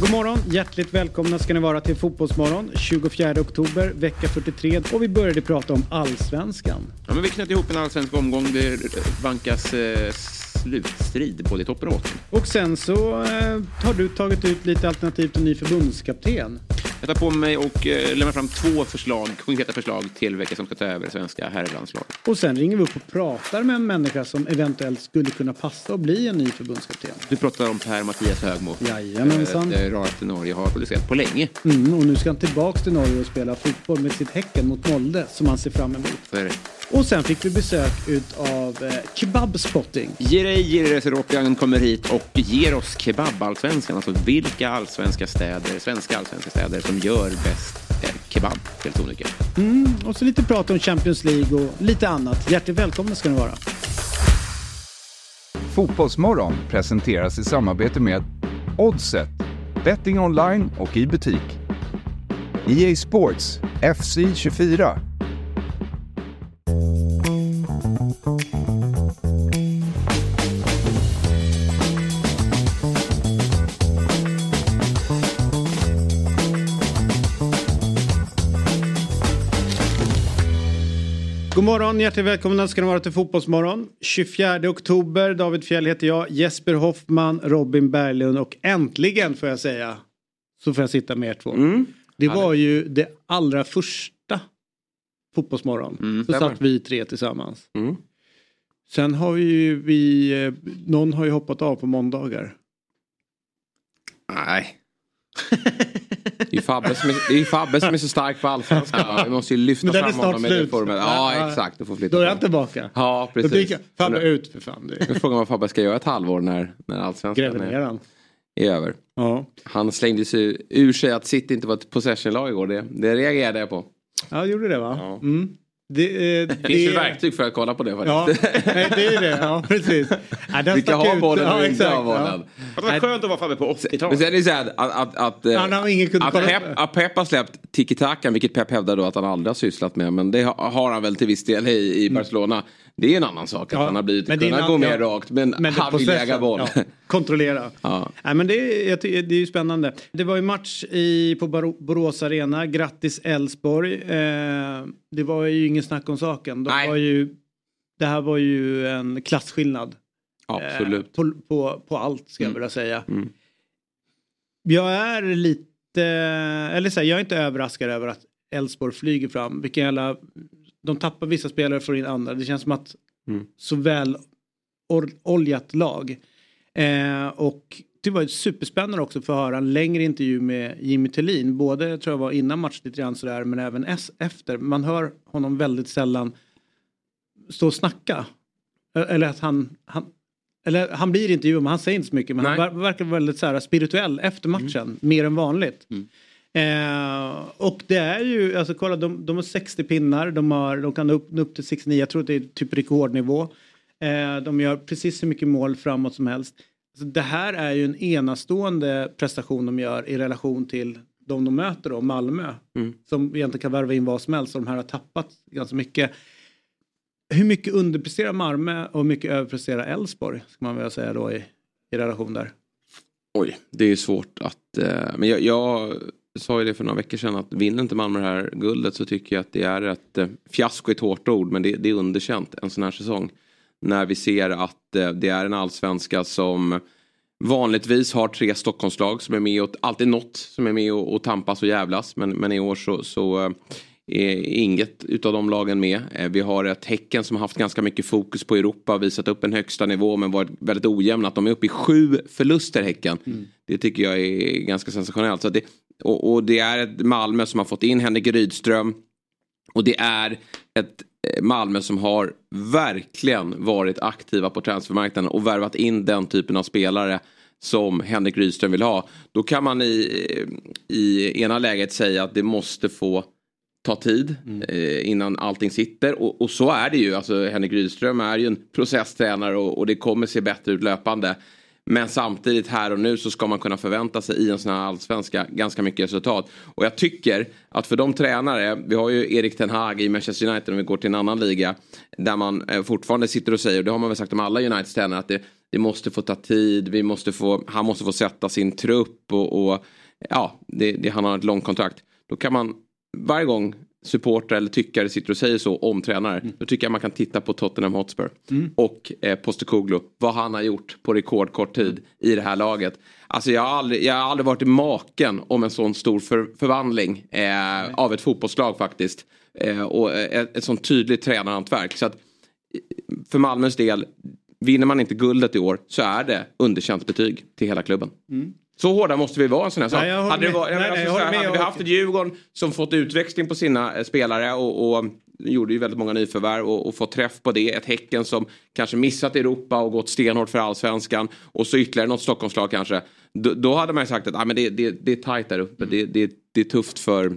God morgon, hjärtligt välkomna ska ni vara till Fotbollsmorgon 24 oktober, vecka 43 och vi började prata om Allsvenskan. Ja, men vi knöt ihop en allsvensk omgång. Det vankas eh, slutstrid både i toppen och botten. Och sen så eh, har du tagit ut lite alternativ till ny förbundskapten. Jag tar på mig och eh, lämnar fram två förslag, konkreta förslag till vilka som ska ta över det svenska herrlandslaget. Och sen ringer vi upp och pratar med en människa som eventuellt skulle kunna passa och bli en ny förbundskapten. Du pratar om Per-Mattias Högmo. Jajamensan. Eh, Rarat i Norge har producerat på länge. Mm, och nu ska han tillbaks till Norge och spela fotboll med sitt Häcken mot Molde som han ser fram emot. Det. Och sen fick vi besök utav eh, Kebabspotting. Jirey Jirey Seropian kommer hit och ger oss kebab-allsvenskan. Alltså vilka allsvenska städer, svenska allsvenska städer som gör bäst eh, kebab, helt sonika. Mm, och så lite prat om Champions League och lite annat. Hjärtligt välkomna ska ni vara. Fotbollsmorgon presenteras i samarbete med Oddset, betting online och i butik. EA Sports, FC 24. God morgon, hjärtligt välkomna ska ni vara till Fotbollsmorgon. 24 oktober, David Fjell heter jag, Jesper Hoffman, Robin Berglund och äntligen får jag säga så får jag sitta med er två. Mm. Det var ju det allra första Fotbollsmorgon. Mm, så satt vi tre tillsammans. Mm. Sen har vi ju, vi, eh, någon har ju hoppat av på måndagar. Nej. Det är Fabbe som är, det är, ju Fabbe som är så stark på allsvenskan. Vi måste ju lyfta fram honom snart med det slut. formen. Ja, Ja, exakt. Du får flytta Då är han tillbaka. Ja, Då precis. dyker Fabbe ut för fan. Nu frågan vad Fabbe ska göra ett halvår när, när allsvenskan gräver ner är, han. är över. Ja. Han slängde sig ur sig att City inte var ett possession-lag igår. Det, det reagerade jag på. ja, gjorde det va? Ja. Mm. Det, eh, Det finns ju verktyg för att kolla på det Ja, faktiskt. nej, det är det. Ja, precis. Ja, den Vilka har bollen ja, och inte har bollen. ja. Det var skönt att vara Fabbe på Men 80-talet. sen är det så här att, att, att, eh, Han har ingen kunnat att, kolla Pep, att Pep har släppt tiki-takan, vilket Pep hävdar då att han aldrig har sysslat med. Men det har, han väl till viss del i, i Barcelona. Det är en annan sak att. Ja, han har blivit, men kunnat gå mer rakt. Men, Men han vill äga boll. ja, kontrollera. Ja. Nej, men det, är, jag det är ju spännande. Det var ju match i, på Borås Arena. Grattis Elfsborg. Eh, det var ju ingen snack om saken. De Nej. var ju, det här var ju en klasskillnad. Absolut. Eh, på, på, på allt ska jag Mm. vilja säga. Mm. Jag är lite, eller så här, jag är inte överraskad över att Elfsborg flyger fram. Vilken jävla, de tappar vissa spelare och får in andra. Det känns som att Mm. så väl oljat lag. Eh, och det var ju superspännande också för att höra en längre intervju med Jimmy Tillin. Både tror jag var innan match lite grann sådär men även efter. Man hör honom väldigt sällan stå och snacka. Eller att han, han eller han blir intervjuad men han säger inte så mycket. Men Nej. han ver- verkar väldigt så här, spirituell efter matchen. Mer än vanligt. Mm. Eh, och det är ju, alltså kolla de, de har 60 pinnar. De, har, de kan upp, upp till 69. Jag tror att det är typ rekordnivå. Eh, de gör precis så mycket mål framåt som helst. Så det här är ju en enastående prestation de gör i relation till de de möter då, Malmö. Mm. Som egentligen kan värva in vad som helst. Och de här har tappat ganska mycket. Hur mycket underpresterar Malmö och hur mycket överpresterar Elfsborg? Ska man väl säga då i, i relation där. Oj, det är ju svårt att... Eh, men jag, jag sa ju det för några veckor sedan att vinner inte Malmö det här guldet så tycker jag att det är ett eh, fiasko i ett hårt ord men det, det är underkänt en sån här säsong. När vi ser att eh, det är en allsvenska som vanligtvis har tre Stockholmslag som är med och alltid något som är med och, och tampas och jävlas men, men i år så, så eh, är inget utav de lagen med. Eh, Vi har ett Häcken som har haft ganska mycket fokus på Europa, visat upp en högsta nivå men varit väldigt ojämna. Att de är uppe i sju förluster Häcken. Det tycker jag är ganska sensationellt. Så att det, och, och det är ett Malmö som har fått in Henrik Rydström. Och det är ett eh, Malmö som har verkligen varit aktiva på transfermarknaden och värvat in den typen av spelare som Henrik Rydström vill ha. Då kan man i, i ena läget säga att det måste få ta tid Mm. eh, innan allting sitter. Och, och så är det ju. Alltså, Henrik Rydström är ju en processtränare och, och det kommer se bättre ut löpande. Men samtidigt här och nu så ska man kunna förvänta sig i en sån här allsvenska ganska mycket resultat. Och jag tycker att för de tränare, vi har ju Erik Ten Hag i Manchester United om vi går till en annan liga. Där man eh, fortfarande sitter och säger, och det har man väl sagt om alla Uniteds tränare, att det, det måste få ta tid, vi måste få, han måste få sätta sin trupp och, och ja, det, det, han har ett långt kontrakt. Då kan man varje gång supportrar eller tyckare sitter och säger så om tränare. Då tycker jag man kan titta på Tottenham Hotspur. Och eh, Postecoglou. Vad han har gjort på rekordkort tid i det här laget. Alltså jag har aldrig, jag har aldrig varit i maken om en sån stor för, förvandling eh, av ett fotbollslag faktiskt. Eh, och eh, ett, ett sånt tydligt tränarhantverk. Så att, eh, för Malmös del, vinner man inte guldet i år så är det underkänt betyg till hela klubben. Så hårda måste vi vara en sån här sak. Nej, hade jag Nej, nej, alltså, jag så här, håller med. hade vi haft ett Djurgården som fått utväxling på sina eh, spelare och, och gjorde ju väldigt många nyförvärv och, och fått träff på det. Ett Häcken som kanske missat Europa och gått stenhårt för allsvenskan och så ytterligare något Stockholmslag kanske. Då, då hade man ju sagt att ah, men det, det, det är tajt där uppe. Det, det, det är tufft för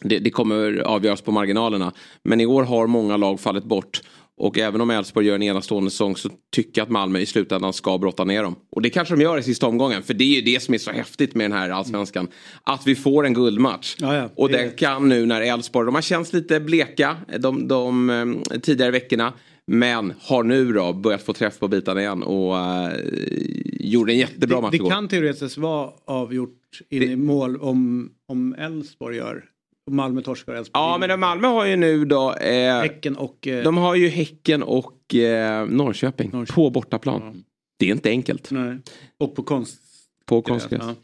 det, det kommer avgöras på marginalerna. Men i år har många lag fallit bort. Och även om Elfsborg gör en enastående säsong så tycker jag att Malmö i slutändan ska brotta ner dem. Och det kanske de gör i sista omgången. För det är ju det som är så häftigt med den här allsvenskan. Att vi får en guldmatch. Ja, ja. Och Det- den kan nu när Elfsborg, de har känts lite bleka de, de, eh, tidigare veckorna. Men har nu då börjat få träff på bitarna igen och eh, gjorde en jättebra match det, det igår. kan teoretiskt vara avgjort in i mål om, om Elfsborg gör. Malmö torskar Elfsborg Ja men Malmö har ju nu då... Eh, Häcken och... Eh, De har ju Häcken och eh, Norrköping, Norrköping. på bortaplan. Det är inte enkelt nej. Och på konst. på konstgräs. Ja.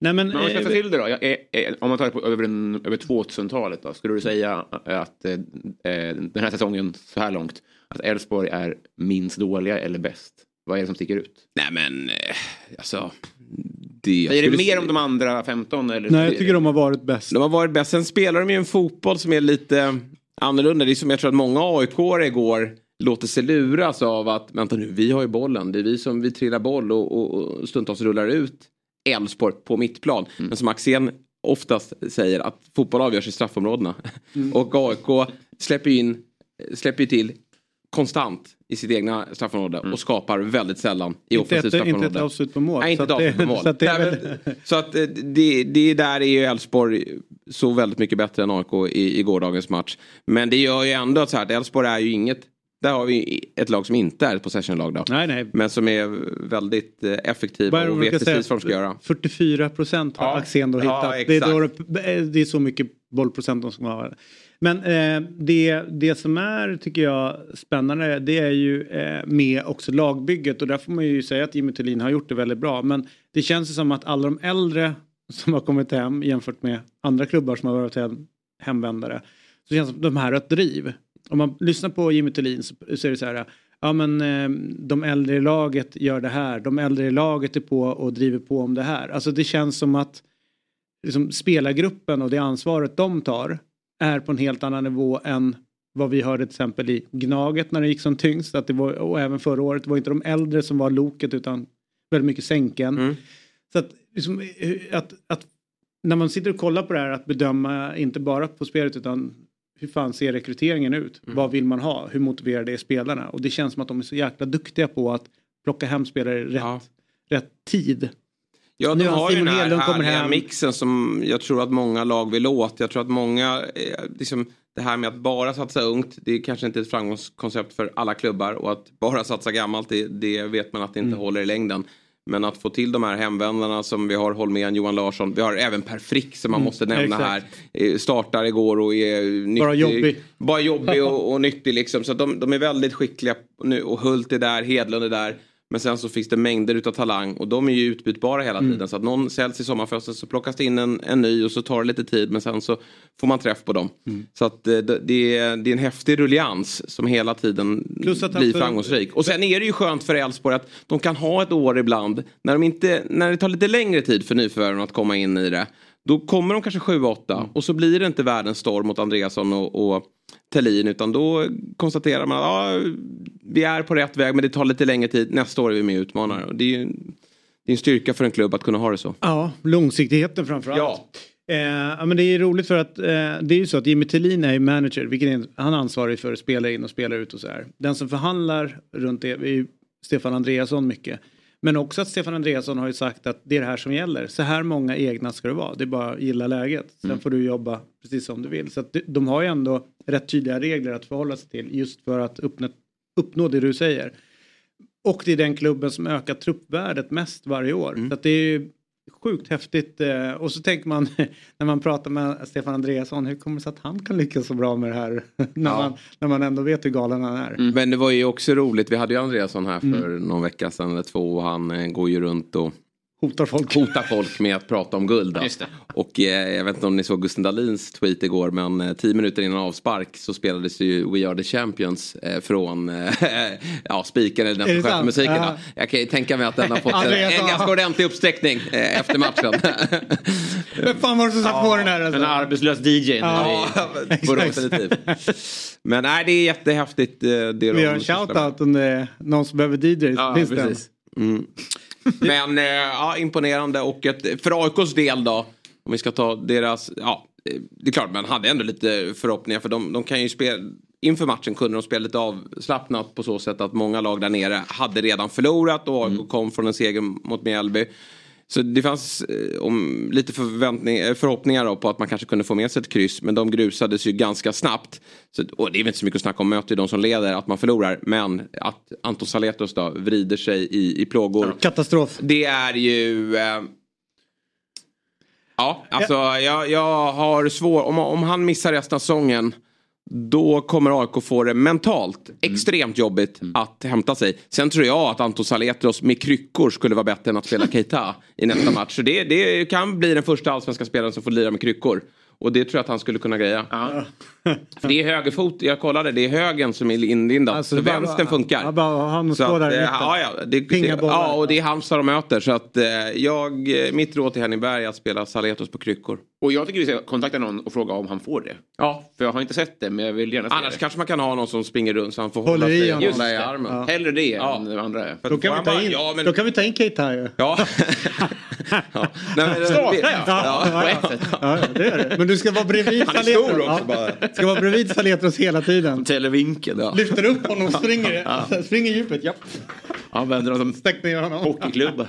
Nej men... Men om man ska eh, ta till det då. Jag, om man tar det på, över, en, över 2000-talet då. Skulle du säga att eh, eh, den här säsongen så här långt. Att Elfsborg är minst dåliga eller bäst? Vad är det som sticker ut? Nej men, eh, alltså... Det, Är det mer om de andra 15? Eller? nej jag tycker de har varit bäst. De har varit bäst. Sen spelar de ju en fotboll som är lite annorlunda. Det är som jag tror att många aik igår låter sig luras av att vänta nu, vi har ju bollen. Det är vi som vi trillar boll och, och, och stundtals rullar ut Elfsborg på mittplan. Men som Axén oftast säger att fotboll avgörs i straffområdena. och AIK släpper ju in, släpper ju till konstant i sitt egna straffområde och skapar väldigt sällan i Inte offensivt ett, inte straffområde. ett avslut på mål. Nej, inte ett avslut på mål. Så att det men- så att eh, det, det där är ju Elfsborg så väldigt mycket bättre än AIK i, i gårdagens match. Men det gör ju ändå så här, att Elfsborg är ju inget, där har vi ett lag som inte är ett possession-lag då. nej nej. Men som är väldigt eh, effektiva och vet säga? precis vad de ska göra. 44 procent har Ja. Axén då Ja, hittat. det, är då det är så mycket bollprocent de ska ha. Men eh, det, det som är, tycker jag, spännande det är ju eh, med också lagbygget och där får man ju säga att Jimmy Tillin har gjort det väldigt bra. Men det känns ju som att alla de äldre som har kommit hem jämfört med andra klubbar som har varit hem, hemvändare. Så känns det som att de här har ett driv. Om man lyssnar på Jimmy Tillin så, så är det så här. Ja men eh, de äldre i laget gör det här. De äldre i laget är på och driver på om det här. Alltså det känns som att liksom, spelargruppen och det ansvaret de tar är på en helt annan nivå än vad vi hörde till exempel i Gnaget när det gick som tyngst. Att det var, och även förra året var inte de äldre som var loket utan väldigt mycket sänken. Mm. Så att, liksom, eh, att, att när man sitter och kollar på det här att bedöma inte bara på spelet utan hur fan ser rekryteringen ut? Mm. Vad vill man ha? Hur motiverade är spelarna? Och det känns som att de är så jäkla duktiga på att plocka hem spelare i rätt, Ja. rätt tid. Ja, de Nu har Simon den här Hedlund kommer härliga hem. mixen som jag tror att många lag vill åt. Jag tror att många, eh, liksom, det här med att bara satsa ungt, det är kanske inte ett framgångskoncept för alla klubbar. Och att bara satsa gammalt, det, det vet man att det inte Mm. håller i längden. Men att få till de här hemvändarna som vi har Holmén, Johan Larsson. Vi har även Per Frick som man måste nämna Mm, exakt. här. Eh, Startar igår och är nyttig. Bara jobbig. Bara jobbig och, och nyttig liksom. Så de, de är väldigt skickliga nu. Och Hult är där, Hedlund är där. Men sen så finns det mängder utav talang och de är ju utbytbara hela Mm. tiden. Så att någon säljs i sommarfönstret så plockas det in en, en ny och så tar det lite tid men sen så får man träff på dem. Mm. Så att eh, det, det, är, det är en häftig rullians som hela tiden Plus att han blir för- framgångsrik. Och sen är det ju skönt för Elfsborg att de kan ha ett år ibland när, de inte, när det tar lite längre tid för nyförvärven att komma in i det. Då kommer de kanske 7-8 Mm. och så blir det inte världens storm mot Andreasson och, och Thelin utan då konstaterar man att ja, vi är på rätt väg men det tar lite längre tid. Nästa år är vi med och utmanar. Och det är ju det är en styrka för en klubb att kunna ha det så. Ja, långsiktigheten framförallt. Ja. Eh, ja, men det är roligt för att eh, det är ju så att Jimmy Tillin är ju manager, vilket är, han är ansvarig för att spela in och spela ut och så här. Den som förhandlar runt det är ju Stefan Andreasson mycket. Men också att Stefan Andreasson har ju sagt att det är det här som gäller. Så här många egna ska det vara. Det är bara att gilla läget. Sen Mm. får du jobba precis som du vill. Så att de- har ju ändå rätt tydliga regler att förhålla sig till just för att uppnå, uppnå det du säger. Och det är den klubben som ökar truppvärdet mest varje år. Mm. Så att det är ju sjukt häftigt. eh, Och så tänker man när man pratar med Stefan Andreasson, hur kommer det sig att han kan lyckas så bra med det här? när, man, när man ändå vet hur galen han är. Mm. Men det var ju också roligt, vi hade ju Andreasson här för någon vecka sedan eller två och han eh, går ju runt och Hotar folk. hotar folk med att prata om guld. då. Just det. Och eh, jag vet inte om ni såg Gusten Dahlins tweet igår men eh, tio minuter innan avspark så spelades ju We Are The Champions eh, från eh, ja, spiken eller den som sant? musiken. Ja. Jag kan ju tänka mig att den har fått en, Andreas, en ja. ganska ordentlig uppsträckning eh, efter matchen. Vem fan var det som satt på den här? Alltså? En arbetslös DJ. Ja. definitivt. Men nej det är jättehäftigt. eh, Det de Vi gör en shoutout om det är någon som behöver DJs. Ja, Finns precis. Men eh, ja, imponerande och ett, för AIKs del då. Om vi ska ta deras, ja eh, det är klart man hade ändå lite förhoppningar för de, de kan ju spela Inför matchen kunde de spela lite avslappnat på så sätt att många lag där nere hade redan förlorat och AIK kom från en seger mot Mjällby. Så det fanns eh, om, lite förväntning, eh, förhoppningar på att man kanske kunde få med sig ett kryss. Men de grusades ju ganska snabbt. Så, och det är väl inte så mycket att snacka om, möter de som leder att man förlorar. Men att Anton Saletros då vrider sig i, i plågor. Katastrof. Det är ju... Eh, ja, alltså jag, jag har svår... Om, om han missar resten av säsongen då kommer AIK få det mentalt extremt jobbigt att hämta sig. Sen tror jag att Anton Saletros med kryckor skulle vara bättre än att spela Keita i nästa match. Så det, det kan bli den första allsvenska spelaren som får lira med kryckor. Och det tror jag att han skulle kunna greja. För det är högerfot, jag kollade, det är högen som är inlindad. Alltså, så bara- vänstern funkar. ja, bara han Så står att, där i mitten. ja, ja, det, ja, och det är Halmstad de möter. Så att eh, jag, eh, mitt råd till Henning Berg är att spela Saletros på kryckor. Och jag tycker vi ska kontakta någon och fråga om han får det. Ja. För jag har inte sett det men jag vill gärna se Annars det. kanske man kan ha någon som springer runt så han får hålla i sig honom. hålla i armen. Ja. Hellre det Ja. än det andra. Då kan, vi ta han in, bara- ja, men, då kan vi ta in Kate här ju. Ja. ja. Nej, men, Startar jag? Ja, ja, ja. Ja, ja, det är det. Men du ska vara bredvid Han är stor också Ja. bara. Ska vara bredvid Saletros hela tiden. Televinkeln. Ja. Lyfter upp honom, springer, springer djupt. Ja. Använder dem som Stäck ner honom. hockeyklubba.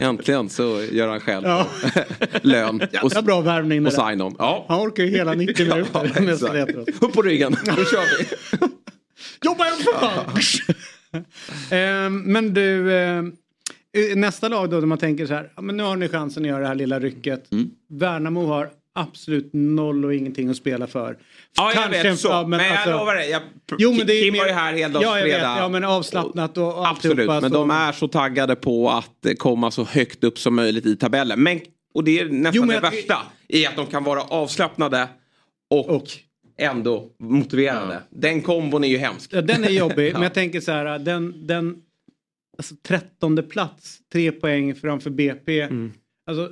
Äntligen så gör han själv Ja. lön och, Jävla bra värvning och där. sign-on. Ja. Han orkar ju hela 90 minuter med exakt. Saletros. Upp på ryggen, nu kör vi. Jobba igen för fan! Ehm, men du, ehm, eh, nästa lag då, där man tänker så här, ja, men nu har ni chansen att göra det här lilla rycket. Mm. Värnamo har absolut noll och ingenting att spela för. Ja, jag Kanske vet så. ja, men alltså- jag lovar dig. Jag, Jo, men det är Kim mer- var ju här heldags Ja, vet. fredag. Ja, men avslappnat och, och Absolut, men så- de är så taggade på att komma så högt upp som möjligt i tabellen. Men, och det är nästan Jo, men det jag- värsta. I att de kan vara avslappnade och, Och? ändå motiverade. Den kombon är ju hemsk. Ja, den är jobbig, men jag tänker så här, den, den alltså, trettonde plats, tre poäng framför BP. Mm. Alltså,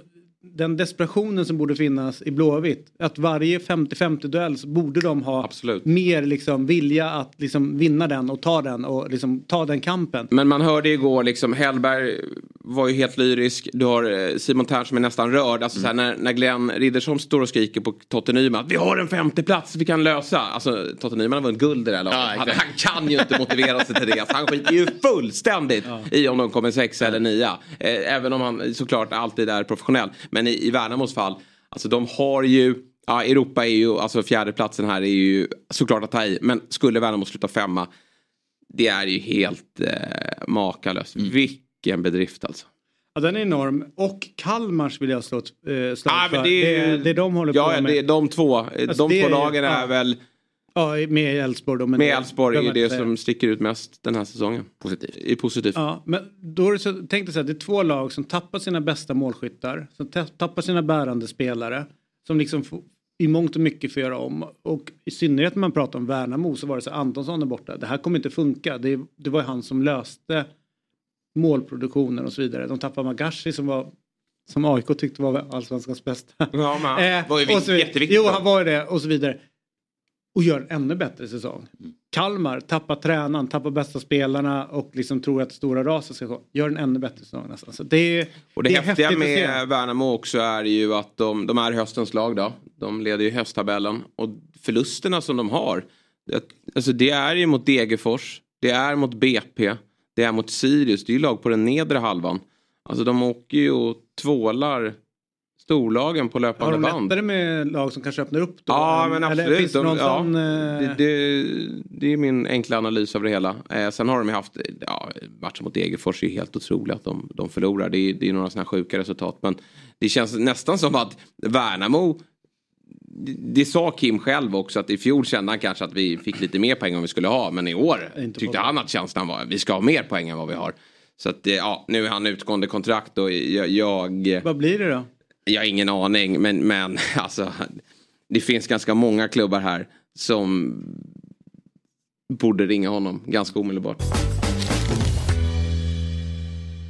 den desperationen som borde finnas i Blåvitt. Att varje 50-50 duell så borde de ha Absolut. mer liksom, vilja att liksom, vinna den och ta den och liksom, ta den kampen. Men man hörde igår liksom Hellberg var ju helt lyrisk. Du har eh, Simon Tern som är nästan rörd. Alltså så här, när, när Glenn Riddersson står och skriker på Totte Nyman att vi har en femte plats vi kan lösa. Alltså Totte Nyman har vunnit guld i det här laget. Ja, han, han kan ju inte motivera sig till det. Alltså, han skiter ju fullständigt i om de kommer sexa eller nia. Eh, även om han såklart alltid är professionell. Men i, i Värnamos fall, alltså de har ju Ja, Europa är ju, alltså fjärdeplatsen här är ju såklart att ta i. Men skulle Värnamo sluta femma, det är ju helt eh, makalöst. Mm. Vilken bedrift alltså. Ja, den är enorm. Och Kalmars vill jag slå ett eh, slag Ah, för. det, är, det, det de håller ja, på ja, med. det är de två. Alltså, de två är- lagen är ja. väl Ja, med Elfsborg då. men med Elfsborg är det som sticker ut mest den här säsongen. Positivt. I positivt. Ja, men då är det så, tänkte så här, det är två lag som tappar sina bästa målskyttar, som ta- tappar sina bärande spelare, som liksom får, i mångt och mycket får göra om. Och i synnerhet när man pratar om Värnamo så var det så Antonsson är borta, det här kommer inte funka. Det, det var ju han som löste målproduktionen och så vidare. De tappade Magashi som var som AIK tyckte var allsvenskans bästa. Ja, men han Eh, var ju vidare. jätteviktig. Jo, han var ju det och så vidare. Och gör en ännu bättre säsong. Kalmar tappar tränaren, tappar bästa spelarna och liksom tror att stora raset ska gå. Gör en ännu bättre säsong nästan. Så det är, Och det, är häftiga med Värnamo också är ju att de, de är höstens lag då. De leder ju hösttabellen. Och förlusterna som de har. Det, alltså det är ju mot Degerfors. Det är mot BP. Det är mot Sirius. Det är ju lag på den nedre halvan. Alltså de åker ju och tvålar storlagen på Har löpande de band. lättare med lag som kanske öppnar upp då? Ja men absolut. det De, ja, sån, eh, det, det, det är min enkla analys av det hela. Eh, sen har de ju haft ja, matcher mot Degerfors är ju helt otroligt att de, de förlorar. Det är, det är några sådana här sjuka resultat. Men det känns nästan som att Värnamo det, det sa Kim själv också att i fjol kände han kanske att vi fick lite mer poäng än vi skulle ha. Men i år tyckte han att känslan var att vi ska ha mer poäng än vad vi har. Så att eh, ja, nu är han utgående kontrakt och jag Vad blir det då? Jag har ingen aning men, men alltså det finns ganska många klubbar här som borde ringa honom ganska omedelbart.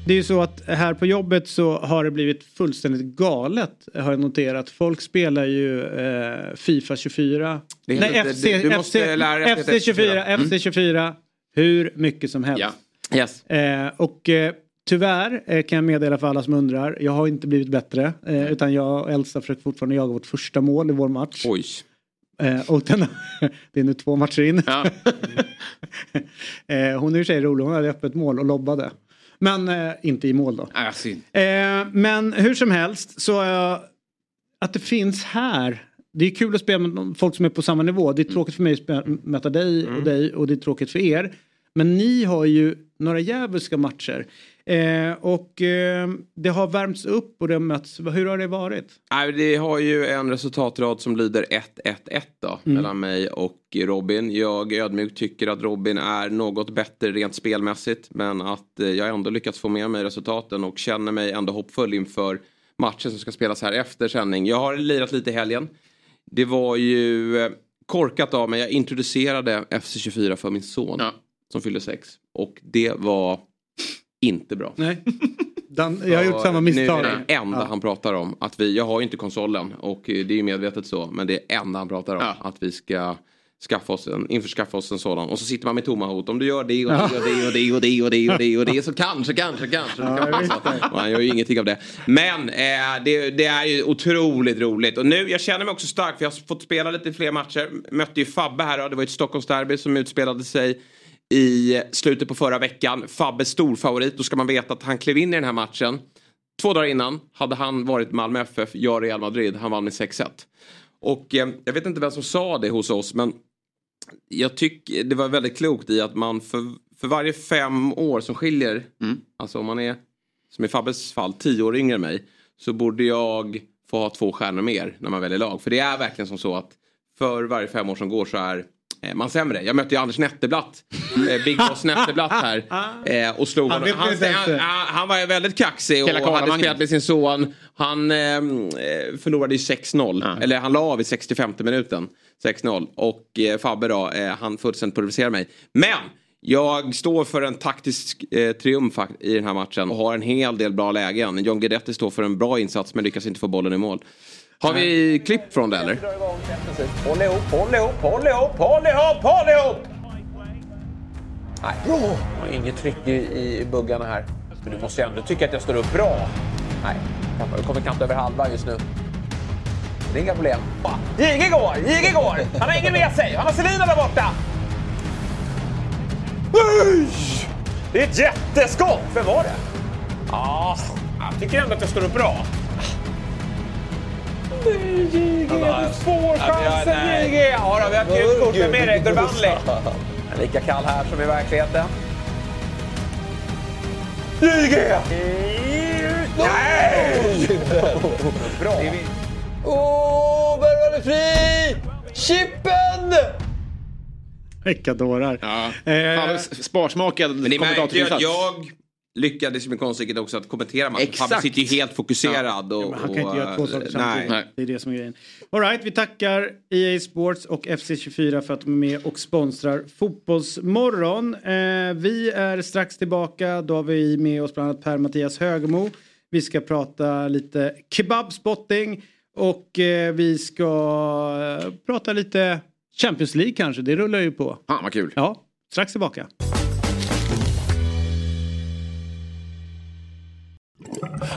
Det är ju så att här på jobbet så har det blivit fullständigt galet har jag noterat. Folk spelar ju eh, Fifa 24. Det är Nej, FC, du- du FC, FC heta 24. Mm. FC 24. Hur mycket som helst. Ja. Yes. Eh, och eh, tyvärr eh, kan jag meddela för alla som undrar. Jag har inte blivit bättre. Eh, utan jag och Elsa försöker fortfarande jaga vårt första mål i vår match. Oj. Eh, och den, det är nu två matcher in. Ja. hon är i sig rolig. Hon hade öppet mål och lobbade. Men inte i mål då. Synd. Eh, men hur som helst så att det finns här. Det är kul att spela med folk som är på samma nivå. Det är tråkigt för mig att möta dig och dig och det är tråkigt för er. Men ni har ju några djävulska matcher. Eh, och eh, det har värmts upp och det har mötts. Hur har det varit? Nej, det har ju en resultatrad som lyder 1-1-1 då. Mellan mig och Robin. Jag ödmjukt tycker att Robin är något bättre rent spelmässigt. Men att eh, jag ändå lyckats få med mig resultaten och känner mig ändå hoppfull inför matchen som ska spelas här efter sändning. Jag har lirat lite i helgen. Det var ju eh, korkat av mig. Jag introducerade FC24 för min son. Ja. Som fyllde sex. Och det var inte bra. Nej. Dan, jag har gjort samma Nu misstag. är det enda Ja. han pratar om. Att vi, jag har ju inte konsolen och eh, det är ju medvetet så. Men det är enda han pratar om. Ja. Att vi ska skaffa oss en, införskaffa oss en sådan. Och så sitter man med tomma hot. Om du gör det och det och det och det och det och det och det och det så kanske, kanske, kanske. Och han gör ju ingenting av det. Men eh, det, det är ju otroligt roligt. Och nu, jag känner mig också stark för jag har fått spela lite fler matcher. Mötte ju Fabbe här och det var ett Stockholmsderby som utspelade sig i slutet på förra veckan. Fabbe storfavorit. Då ska man veta att han klev in i den här matchen. Två dagar innan hade han varit Malmö FF, jag Real Madrid. Han vann med 6-1. Och eh, jag vet inte vem som sa det hos oss men jag tycker det var väldigt klokt i att man för, för varje fem år som skiljer, alltså om man är som i Fabbes fall tio år yngre än mig, så borde jag få ha två stjärnor mer när man väljer lag. För det är verkligen som så att för varje fem år som går så är man sämre. Jag mötte ju Anders Netterblatt, eh, Big Boss Netterblatt här eh, och slog Han honom. han, han, han var väldigt kaxig och hade spelat med sin son. Han eh, eh, förlorade ju 6-0, Ja. eller han la av i 65 minuten. 6-0 och eh, Fabbe då, eh, han fullständigt pulveriserar mig. Men! Jag står för en taktisk eh, triumf i den här matchen och har en hel del bra lägen. John Guidetti står för en bra insats men lyckas inte få bollen i mål. Har vi klipp från det eller? Håll ihop, håll ihop, håll ihop, håll ihop, håll ihop! Nej, bra! Jag har inget tryck i, i buggarna här. Men du måste ju ändå tycka att jag står upp bra. Nej, jag kommer knappt över halva just nu. Det är inga problem. Jige går, Jige går! Han har ingen med sig, han har Selina där borta! Oj! Det är ett jätteskott! Vem var det? Ja, jag tycker ändå att jag står upp bra. Nej, JG, du får chansen JG! Ja, då, vi har ett gult kort. Vem är det? Gurbanli? Han är lika kall här som i verkligheten. JG! Nej! Bra. Åh, värvade fri! Chippen! Vilka dårar. Ja. Eh, sparsmakad Men ni märkte ju att kommentatorinnsats. jag lyckades med konststycket också att kommentera matchen. Exakt. Fabbe sitter ju helt fokuserad. Och, Men han kan inte och, göra två eh, saker nej. samtidigt. Nej. Det är det som är grejen. All right, vi tackar EA Sports och FC24 för att de är med och sponsrar Fotbollsmorgon. Eh, vi är strax tillbaka. Då har vi med oss bland annat Per-Mattias Högmo. Vi ska prata lite kebabspotting och eh, vi ska eh, prata lite Champions League kanske, det rullar ju på. Fan vad kul. Ja, strax tillbaka.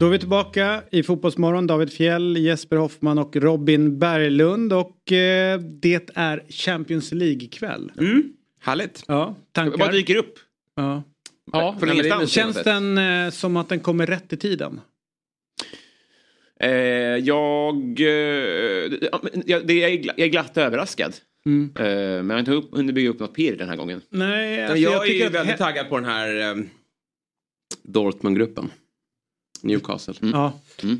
Då är vi tillbaka i Fotbollsmorgon. David Fjell, Jesper Hoffman och Robin Berglund. Och eh, det är Champions League-kväll. Mm. Härligt. Ja, tankar? Vad dyker upp? Ja. Ja, från ingenstans. Känns den eh, som att den kommer rätt i tiden? Eh, jag, eh, jag, det, jag, är gla- jag är glatt överraskad. Mm. Eh, men jag har inte hunnit bygga upp något pirr den här gången. Nej, alltså, jag, jag, är väldigt taggad på den här eh, Dortmund-gruppen. Newcastle. Ja.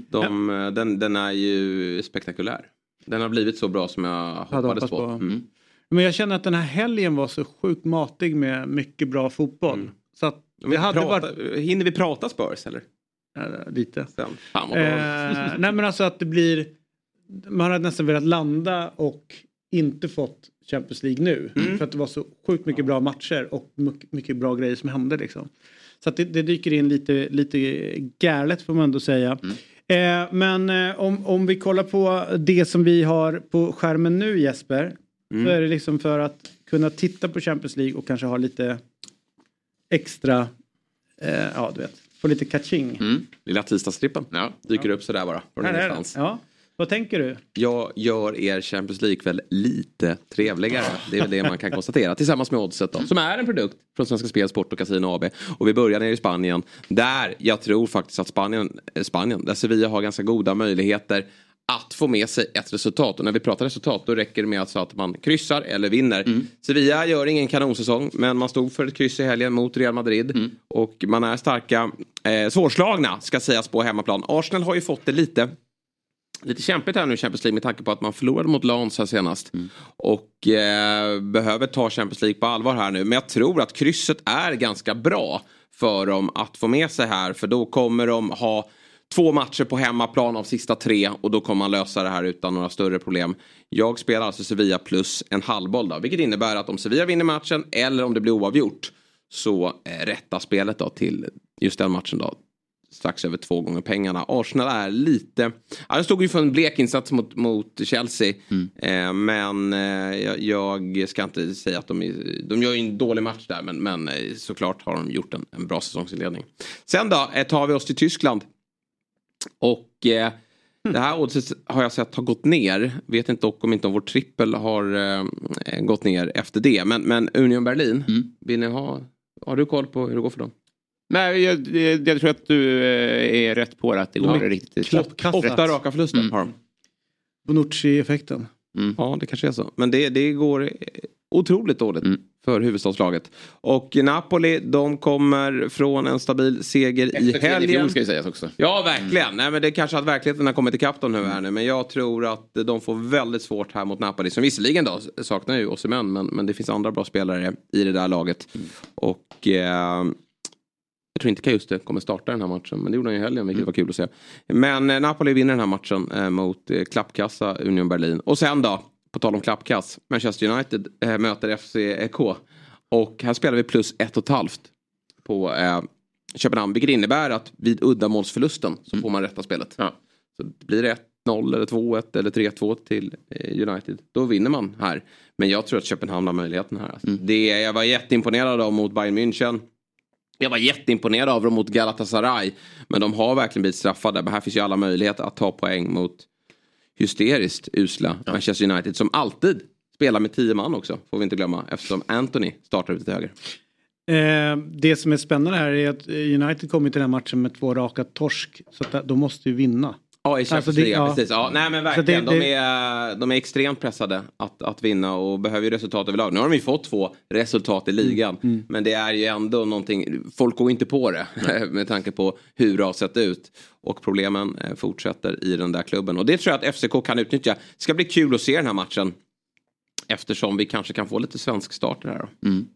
De, eh, den, den är ju spektakulär. Den har blivit så bra som jag hoppades hoppats på. på. Mm. Men jag känner att den här helgen var så sjukt matig med mycket bra fotboll. Så att det hade prata, varit... Hinner vi prata Spurs eller? Ja, lite. Sen. Fan. Eh, nej men alltså att det blir... Man hade nästan velat landa och inte fått Champions League nu. Mm. För att det var så sjukt mycket bra matcher och mycket, mycket bra grejer som hände liksom. Så att det, det dyker in lite, lite galet får man ändå säga. Mm. Eh, men eh, om, om vi kollar på det som vi har på skärmen nu Jesper. Mm. Så är det liksom för att kunna titta på Champions League och kanske ha lite extra, eh, ja du vet, få lite catching. Mm. Lilla tisdagstrippen Ja. dyker upp sådär bara. Från Här är det. Ja. Vad tänker du? Jag gör er Champions League-kväll lite trevligare. Det är väl det man kan konstatera. Tillsammans med Oddset då. Som är en produkt från Svenska Spel, Sport och Casino AB. Och vi börjar nere i Spanien. Där jag tror faktiskt att Spanien, eh, Spanien där Sevilla har ganska goda möjligheter att få med sig ett resultat. Och när vi pratar resultat då räcker det med alltså att man kryssar eller vinner. Sevilla gör ingen kanonsäsong men man stod för ett kryss i helgen mot Real Madrid. Och man är starka, eh, svårslagna ska sägas på hemmaplan. Arsenal har ju fått det lite lite kämpigt här nu Champions League med tanke på att man förlorade mot Lans här senast. Och eh, behöver ta Champions League på allvar här nu. Men jag tror att krysset är ganska bra för dem att få med sig här. För då kommer de ha två matcher på hemmaplan av sista tre och då kommer man lösa det här utan några större problem. Jag spelar alltså Sevilla plus en halvboll då. Vilket innebär att om Sevilla vinner matchen eller om det blir oavgjort så eh, rätta spelet då till just den matchen då strax över två gånger pengarna. Arsenal är lite... Ja, de stod ju för en blek insats mot, mot Chelsea. Eh, men eh, jag, jag ska inte säga att de... är- De gör ju en dålig match där men, men eh, såklart har de gjort en, en bra säsongsinledning. Sen då eh, tar vi oss till Tyskland. Och eh, det här oddset har jag sett har gått ner. Vet inte dock om inte om vår trippel har eh, gått ner efter det. Men, men Union Berlin, vill ni ha... Har du koll på hur det går för dem? Nej, jag, jag, jag tror att du eh, är rätt på det, att det går Ja. riktigt. Åtta raka förluster har de. Bonucci-effekten. Ja, det kanske är så. Men det, det går eh, otroligt dåligt Mm. för huvudstadslaget. Och Napoli, de kommer från en stabil seger i Efter tredje helgen. fjol ska ju sägas också. Ja, verkligen. Nej, men det är kanske att verkligheten har kommit ikapp dem nu här nu. Men jag tror att de får väldigt svårt här mot Napoli. Som visserligen då saknar ju Osimhen. Men, men det finns andra bra spelare i det där laget. Och eh, jag tror inte Kajuste kommer starta den här matchen. Men det gjorde han ju i helgen, vilket var kul att se. Men eh, Napoli vinner den här matchen eh, mot eh, klappkassa Union Berlin. Och sen då, på tal om klappkass. Manchester United eh, möter FCK. Och här spelar vi plus ett och ett halvt på eh, Köpenhamn. Vilket innebär att vid uddamålsförlusten så får man rätta spelet. Ja. Så blir det 1-0 eller 2-1 eller 3-2 till eh, United. Då vinner man här. Men jag tror att Köpenhamn har möjligheten här. Alltså. Det, jag var jätteimponerad av mot Bayern München. Jag var jätteimponerad av dem mot Galatasaray. Men de har verkligen blivit straffade. Men här finns ju alla möjligheter att ta poäng mot hysteriskt usla Manchester United. Som alltid spelar med tio man också. Får vi inte glömma. Eftersom Anthony startar ute till höger. Eh, det som är spännande här är att United kommer till den här matchen med två raka torsk. Så att de måste ju vinna. Ja, i Champions Alltså, League, ja. precis. Ja, nej men verkligen. det- De, det- är, de är extremt pressade att, att vinna och behöver ju resultat överlag. Nu har de ju fått två resultat i ligan. Mm, Men det är ju ändå någonting, folk går inte på det med tanke på hur det har sett ut. Och problemen eh, fortsätter i den där klubben. Och det tror jag att FCK kan utnyttja. Det ska bli kul att se den här matchen. Eftersom vi kanske kan få lite svensk start i det här då. Mm.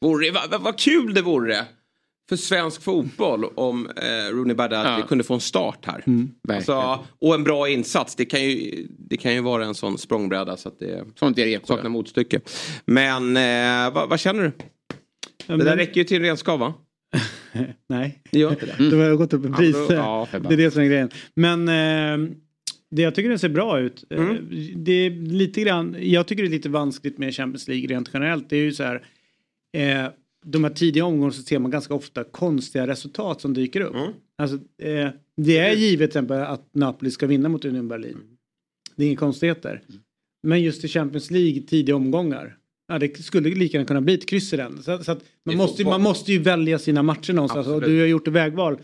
Vore, vad, vad, vad kul det vore för svensk fotboll om eh, Rooney Badati Ja. kunde få en start här. Alltså, och en bra insats. Det kan, ju, det kan ju vara en sån språngbräda så att det Sånt är det saknar motstycke. Men eh, vad, vad känner du? det där men- räcker ju till en renskav va? Nej. Det gör inte det. De har gått upp i Ja, pris. då- ja, det är det som är grejen. Men eh, det, jag tycker den ser bra ut. Eh, Mm. Det är lite grann, jag tycker det är lite vanskligt med Champions League rent generellt. Det är ju så här. Eh, de här tidiga omgångarna så ser man ganska ofta konstiga resultat som dyker upp. Mm. Alltså, eh, det är givet till exempel att Napoli ska vinna mot Union Berlin. Det är inga konstigheter. Men just i Champions League tidiga omgångar. Ja, det skulle lika gärna kunna bli ett kryss i den. Så, så att man, måste, man måste ju välja sina matcher någonstans. Och Absolut. du har gjort ett vägval.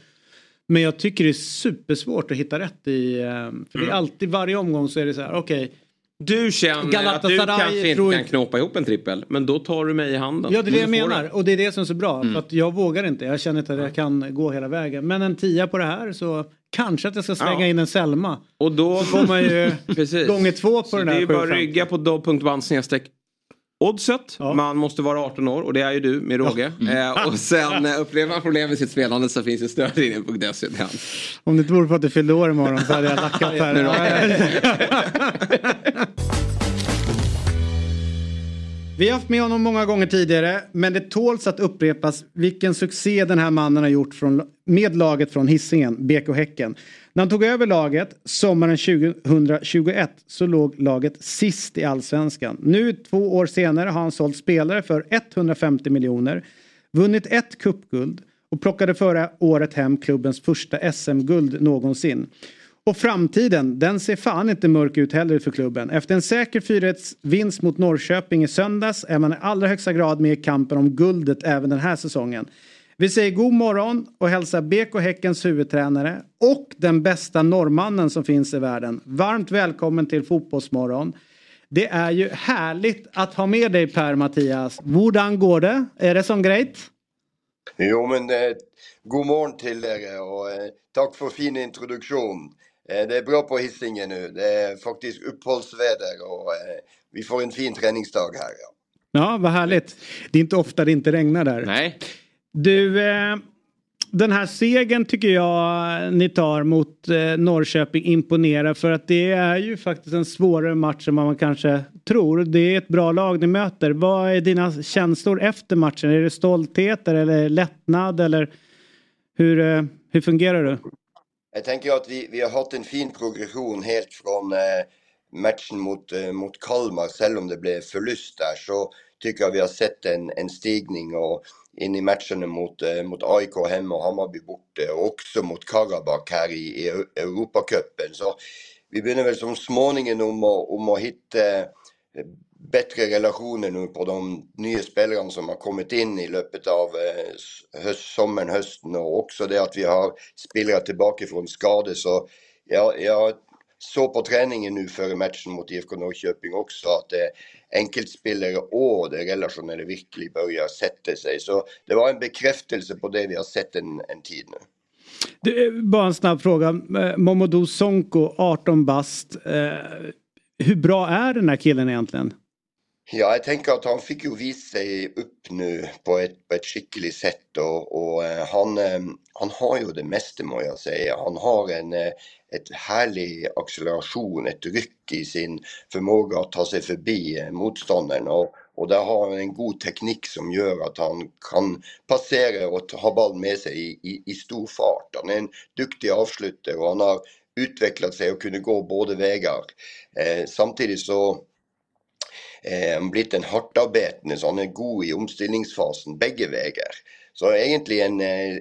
Men jag tycker det är supersvårt att hitta rätt i. eh, För det är alltid varje omgång så är det så här, okej. Du känner att du kanske inte kan knåpa ihop en trippel. Men då tar du mig i handen. Ja det är det jag menar det. och det är det som är så bra. Mm. För att jag vågar inte. Jag känner inte att jag kan gå hela vägen. Men en tia på det här så kanske att jag ska slänga Ja. in en Selma. Och då får man ju gånger två på Så den det är här ju bara att 750. rygga på dobb.band snedstreck oddset. Man måste vara 18 år och det är ju du med råge. Eh, och sen eh, upplever man problem med sitt spelande så finns det stödlinjen.se till hand. Om det inte vore för att du fyllde år imorgon så hade jag lackat här. Vi har haft med honom många gånger tidigare men det tåls att upprepas vilken succé den här mannen har gjort från, med laget från Hisingen, BK Häcken. När han tog över laget sommaren 2021 så låg laget sist i allsvenskan. Nu två år senare har han sålt spelare för 150 miljoner, vunnit ett cupguld och plockade förra året hem klubbens första SM-guld någonsin. Och framtiden, den ser fan inte mörk ut heller för klubben. Efter en säker 4-1-vinst mot Norrköping i söndags är man i allra högsta grad med i kampen om guldet även den här säsongen. Vi säger god morgon och hälsar BK Häckens huvudtränare och den bästa norrmannen som finns i världen. Varmt välkommen till Fotbollsmorgon. Det är ju härligt att ha med dig Per-Mattias. Hvordan går det? Är det som grejt? Jo, men eh, god morgen till er och eh, tack för fin introduktion. Eh, det är bra på Hisingen nu. Det är faktiskt uppehållsväder och eh, vi får en fin träningsdag här. Ja. Ja, vad härligt. Det är inte ofta det inte regnar där. Nej. Du, eh, den här segern tycker jag ni tar mot eh, Norrköping imponerar för att det är ju faktiskt en svårare match än vad man kanske tror. Det är ett bra lag ni möter. Vad är dina känslor efter matchen? Är det stolthet eller lättnad eller hur, eh, hur fungerar du? Jag tänker att vi, vi har haft en fin progression helt från eh, matchen mot, eh, mot Kalmar, även om det blev förlust där, så tycker jag vi har sett en, en stigning och in i matcherna mot, eh, mot AIK hemma och Hammarby borta och också mot Karabach här i, i Europacupen. Så vi börjar väl som småningom om att, om att hitta eh, bättre relationer nu på de nya spelarna som har kommit in i löpet av eh, höst, sommaren, hösten och också det att vi har spelare tillbaka från skador. Så jag, jag såg på träningen nu före matchen mot IFK Norrköping också att eh, enkeltspelare och det relationella verkligen börjar sätta sig. Så det var en bekräftelse på det vi har sett en, en tid nu. Du, eh, bara en snabb fråga. Eh, Momodou Sonko, 18 bast. Eh, hur bra är den här killen egentligen? Ja, jag tänker att han fick ju visa sig upp nu på ett, på ett skickligt sätt och, och eh, han, eh, han har ju det mesta må jag säga. Han har en eh, ett härlig acceleration, ett ryck i sin förmåga att ta sig förbi motståndaren och, och där har han en god teknik som gör att han kan passera och ha bollen med sig i, i, i stor fart. Han är en duktig avslutare och han har utvecklat sig och kunnat gå båda vägar. Eh, samtidigt så eh, han blivit en hardtarbeidende, så han är god i omställningsfasen bägge veier. Så egentligen eh,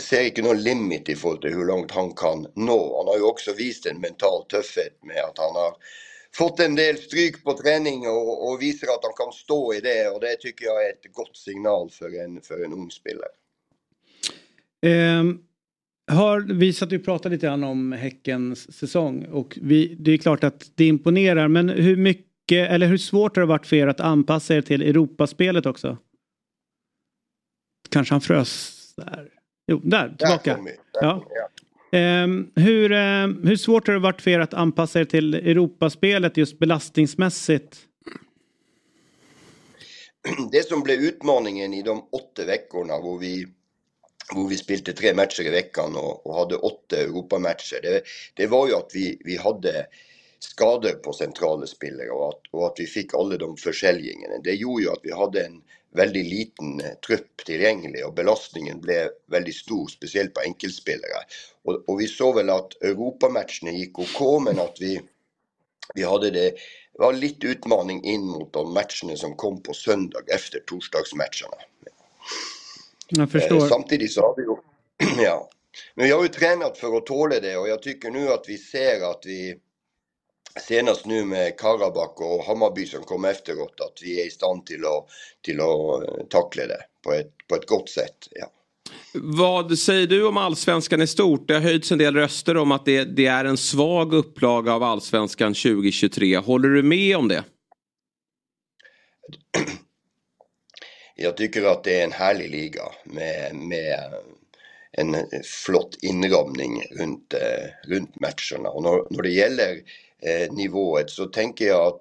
ser ikke någon limit i forhold til hur långt han kan nå. Han har ju också visat en mental tuffhet med att han har fått en del stryk på trening och, og visar att han kan stå i det og det tycker jag är et godt signal för en, for en ung spelare. Um, har, vi satt och pratade lite grann om Häckens säsong och vi, det är klart att det imponerar men hur mycket eller hur svårt har det varit för er att anpassa er till Europaspelet också? Kanske han frös där? Jo, där, tillbaka. Där där ja. Um, hur, uh, hur svårt har det varit för er att anpassa er till Europaspelet just belastningsmässigt? Det som blev utmaningen i de åtta veckorna hvor vi hvor vi spilte tre matcher i veckan och, och hade åtta Europamatcher. Det, det var ju att vi, vi hade skador på centrala spelare och att, och att vi fick alla de försäljningarna. Det gjorde ju att vi hade en väldigt liten trupp tillgänglig och belastningen blev väldigt stor, speciellt på enkelspelare. Och, och vi såg väl att Europamatcherna gick OK, men att vi, vi hade det var lite utmaning in mot de matcherna som kom på söndag efter torsdagsmatcherna. Jag förstår. Eh, samtidigt så har vi ju, ja. Men vi har ju tränat för att tåla det och jag tycker nu att vi ser att vi senast nu med Karabakh och Hammarby som kom efteråt att vi är i stand till att, till att eh, tackla det på ett, på ett gott sätt. Ja. Vad säger du om allsvenskan i stort? Det har höjts en del röster om att det, det är en svag upplaga av allsvenskan 2023. Håller du med om det? Jag tycker att det är en härlig liga med, med en flott inramning runt, eh, runt matcherna. Och när, när det gäller Eh, nivået så tänker jag att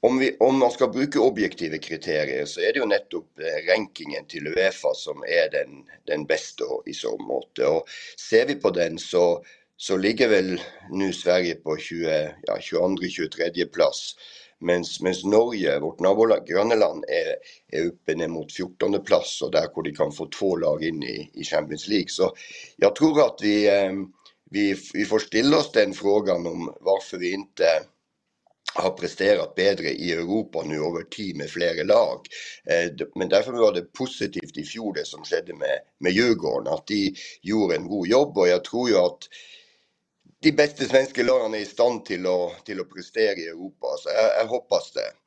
om, vi, om, man ska bruka objektiva kriterier så är det ju nettopp eh, rankingen till Uefa som är den, den bästa i så mått. Och ser vi på den så, så ligger väl nu Sverige på 20, ja, 22-23 plats. Mens, mens Norge, vårt grannland, är, är uppe ner mot 14 plats och där hvor de kan få två lag in i, i Champions League. Så jag tror att vi, eh, vi, vi får ställa oss den frågan om varför vi inte har presterat bättre i Europa nu över tid med flera lag. Eh, men därför var det positivt i fjol det som skedde med, med Djurgården, att de gjorde en god jobb och jag tror ju att de bästa svenska lagen är i stånd till att, till att prestera i Europa. Så jag, jag hoppas det.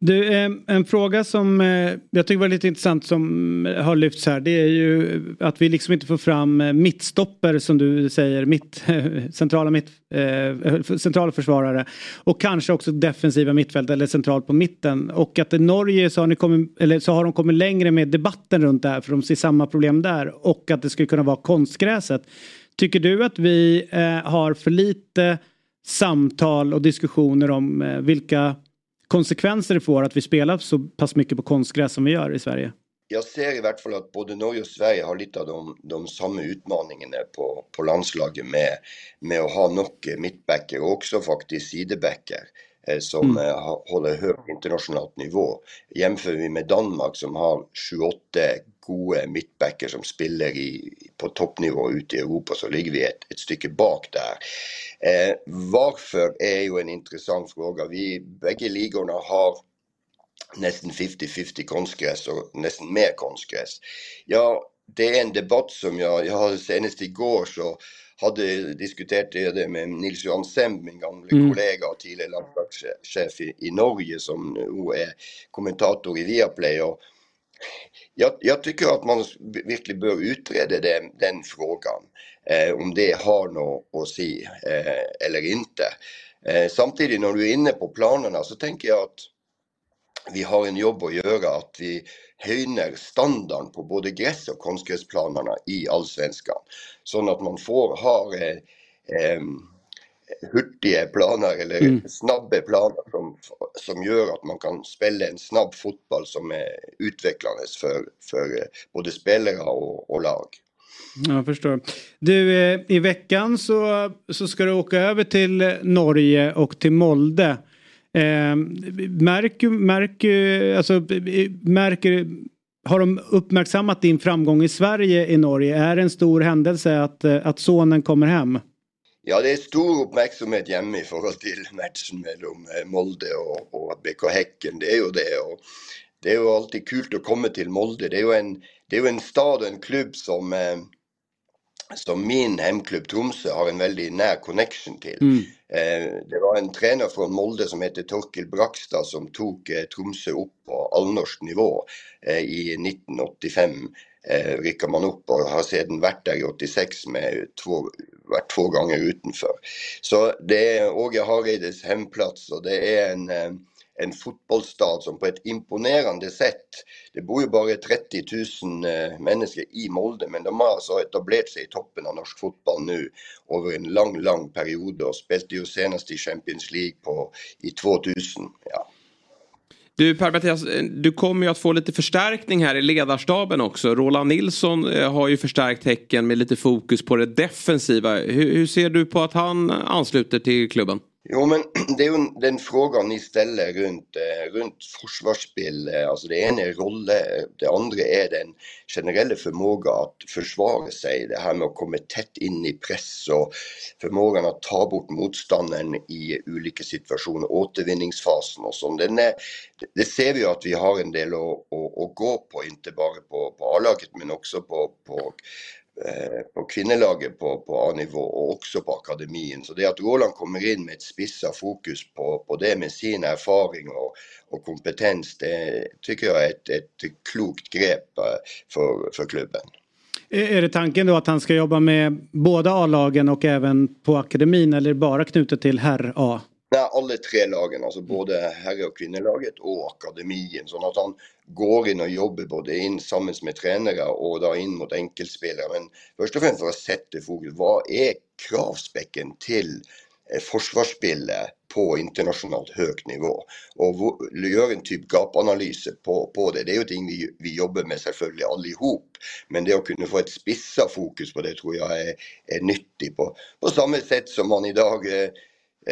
Du, eh, en fråga som eh, jag tycker var lite intressant som eh, har lyfts här det är ju att vi liksom inte får fram mittstopper som du säger, mitt, centrala, mitt, centrala försvarare och kanske också defensiva mittfält eller centralt på mitten och att i Norge så har, ni kommit, eller så har de kommit längre med debatten runt det här för de ser samma problem där och att det skulle kunna vara konstgräset. Tycker du att vi har för lite samtal och diskussioner om vilka konsekvenser det får att vi spelar så pass mycket på konstgräs som vi gör i Sverige? Jag ser i hvert fall att både Norge och Sverige har lite av de, de samma utmaningarna på, på landslaget med, med att ha nog mittbackar och också faktiskt sidebackar eh, som mm. eh, håller hög internationellt nivå. Jämför vi med Danmark som har 28 gode mittbacker som spelar i, på toppnivå ute i Europa så ligger vi ett, ett stycke bak där. Eh, varför är ju en intressant fråga. Vi, bägge ligorna har nästan 50-50 konstgräs och nästan mer konstgräs. Ja, det är en debatt som jag, jag hade senast igår så hade diskuterat det med Nils Johan Semb, min gamla mm. kollega och tidigare landslagschef i, i Norge som nu är kommentator i Viaplay. Och jag, jag, tycker att man verkligen bör utreda den, den frågan. Eh, om det har något att säga eh, eller inte. Eh, samtidigt när du är inne på planerna så tänker jag att vi har en jobb att göra att vi höjer standarden på både gräs och konstgräsplanerna i allsvenskan. Så att man får ha eh, eh, hurtiga planer eller mm. snabba planer som, som gör att man kan spela en snabb fotboll som är utvecklande för, för både spelare och, och lag. Jag förstår. Du, eh, i veckan så, så ska du åka över till Norge och till Molde. Eh, märker, märker, alltså, märker, har de uppmärksammat din framgång i Sverige i Norge? Är det en stor händelse att, eh, att sonen kommer hem? Ja, det är stor uppmärksamhet hemma i förhållande till matchen mellan eh, Molde och, och BK Häcken. Det är ju det. Och det är ju alltid kul att komma till Molde. Det är ju en, det är en stad och en klubb som, eh, som min hemklubb Tromsø har en väldigt nær connection till. Mm. Eh, det var en tränare från Molde som heter Torkel Brakstad som tog eh, Tromsø upp på allnorsk nivå eh, i 1985. Eh, rycker man upp och har sedan varit där i 86 med två, varit två gånger utanför. Så det är Åge Hareides hemplats och det är en en fotbollsstad som på ett imponerande sätt, det bor ju bara 30 000 eh, människor i Molde, men de har alltså etablerat sig i toppen av norsk fotboll nu över en lång, lång period och spelade ju senast i Champions League på, i 2000. Ja. Du Per-Mattias, eh, du kommer ju att få lite förstärkning här i ledarstaben också. Roland Nilsson eh, har ju förstärkt Häcken med lite fokus på det defensiva. Hur, hur ser du på att han ansluter till klubben? Jo, men det är ju den frågan ni ställer runt, eh, runt försvarsspel. Eh, alltså det ena är roller, eh, det andra är den generella förmågan att försvara sig. Det här med att komma tätt in i press och förmågan att ta bort motståndaren i olika situationer, återvinningsfasen och sånt. Den är, det ser vi ju att vi har en del att, att, att gå på, inte bara på, på A-laget men också på, på Eh, på kvinnelaget på, på A-nivå och också på akademin. Så det att Roland kommer in med ett spissa fokus på, på det med sin erfaring och, och kompetens, det tycker jag är ett, ett klokt grepp eh, för, för klubben. Är det tanken då att han ska jobba med båda A-lagen och även på akademin eller bara knutet till herr A? Nej, alla tre lagen, alltså både herre och kvinnelaget och akademin. Så att han går in och jobbar både in tillsammans med tränare och då in mot enkelspelare. Men först och främst för att sätta fokus, vad är kravspäcken till eh, försvarsspelet på internationellt hög nivå och göra en typ gapanalys på, på det. Det är ju ting vi, vi jobbar med självklart allihop. Men det att kunna få ett spissa fokus på det tror jag är, är nyttigt på, på samma sätt som man idag Eh,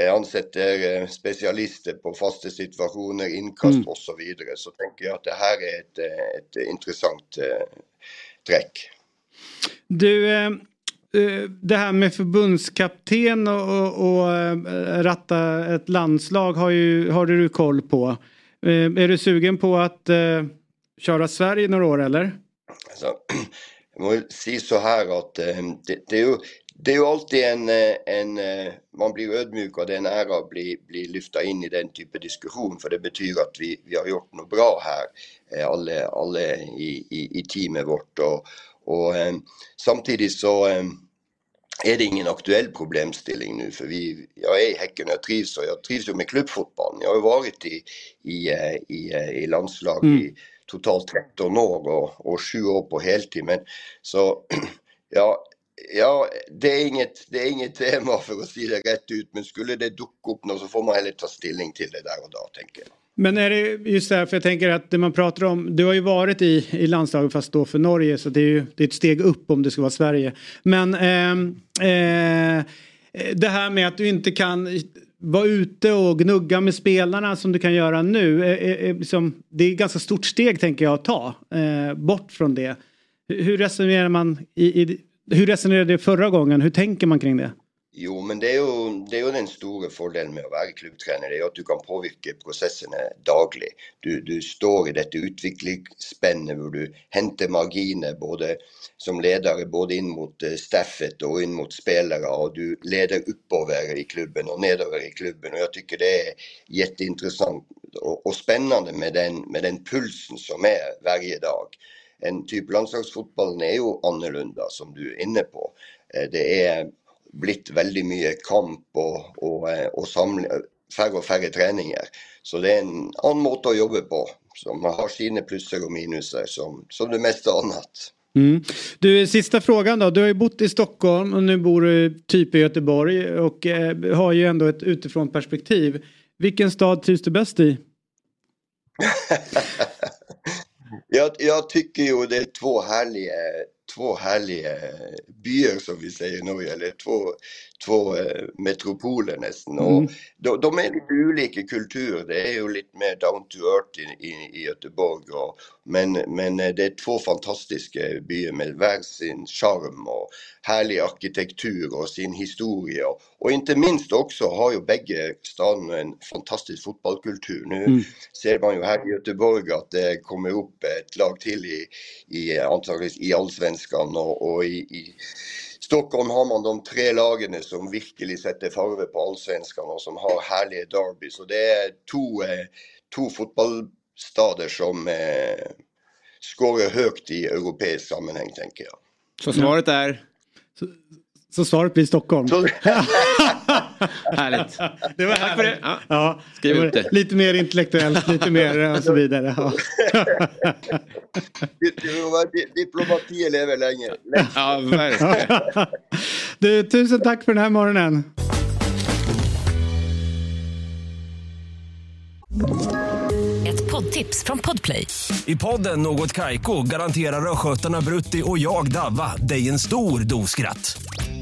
ansätter eh, specialister på fasta situationer, inkast mm. och så vidare. Så tänker jag att det här är ett, eh, ett intressant träck. Du, det här med förbundskapten och, och, och ratta ett landslag har, ju, har du koll på. Är du sugen på att köra Sverige några år eller? Alltså, jag måste säga så här att det, det, är ju, det är ju alltid en, eh, en, eh, man blir ödmjuk och det är en ära att bli, bli lyfta in i den typen av diskussion för det betyder att vi, vi har gjort något bra här, eh, alla, alla i, i, i teamet vårt. Och, och samtidigt så är det ingen aktuell problemställning nu för vi, jag är i Häcken och jag trivs och jag trivs ju med klubbfotbollen. Jag har varit i, i, i, i landslag mm. i totalt 13 år och, och 7 år på heltid. Men så ja, Ja, det är, inget, det är inget eh, tema för att säga det rätt ut men skulle det ducka upp något så får man heller ta ställning till det där och då tänker jag. Men är det just det här för jag tänker att det man pratar om, du har ju varit i, i landslaget fast då för Norge så det är ju det är ett steg upp om det ska vara Sverige. Men eh, eh, det här med att du inte kan vara ute och gnugga med spelarna som du kan göra nu. eh, eh, eh liksom, det är ett ganska stort steg tänker jag att ta eh, bort från det. Hur resonerar man i, i hur resonerade du förra gången? Hur tänker man kring det? Jo, men det är ju, det är ju den stora fördelen med att vara klubbtränare, det är att du kan påverka processerna dagligen. Du, du står i detta utvecklingsspänne där du hämtar marginer både som ledare, både in mot eh, staffet och in mot spelare och du leder uppåt i klubben och nedåt i klubben och jag tycker det är jätteintressant och, och spännande med den, med den pulsen som är varje dag en typ landslagsfotbollen är ju annorlunda som du är inne på. Eh, det är blivit väldigt mycket kamp och, och, eh, och samling, färre och färre träningar. Så det är en annan måte att jobba på som har sina plusser och minuser som, som det mesta annat. Mm. Du, sista frågan då. Du har ju bott i Stockholm och nu bor du typ i Göteborg och eh, har ju ändå ett utifrån perspektiv. Vilken stad trivs du bäst i? jag, jag tycker ju det är två härliga, två härliga eh, byar som vi säger nu, eller två, två eh, metropoler nästan. Mm. Och de, de, är lite olika kulturer. Det är ju lite mer down to earth i, i, Göteborg. Och, men, men eh, det är två fantastiska byar med var sin charm och härlig arkitektur och sin historia. Och, och inte minst också har ju bägge städerna en fantastisk fotbollskultur. Nu mm. ser man ju här i Göteborg att det kommer upp ett lag till i, i antagligen i allsvenskan och, och i, i Stockholm har man de tre lagene som virkelig setter farve på allsvenskan og som har herlige derby. Så det er to, eh, to fotballstader som eh, skårer høyt i europeisk sammenheng, tenker jeg. Så svaret är? Så svaret blir Stockholm. Härligt. Det var Tack för det. Ja. Ja, Skriv det var ut det. Lite mer intellektuellt, lite mer eh, och så vidare. Ja. Di- Diplomatiet lever lenge. Ja, verkligen. Du, tusen tack för den här morgonen. Ett poddtips från Podplay. I podden Något Kaiko garanterar östgötarna Brutti och jag, Davva, dig en stor dos skratt.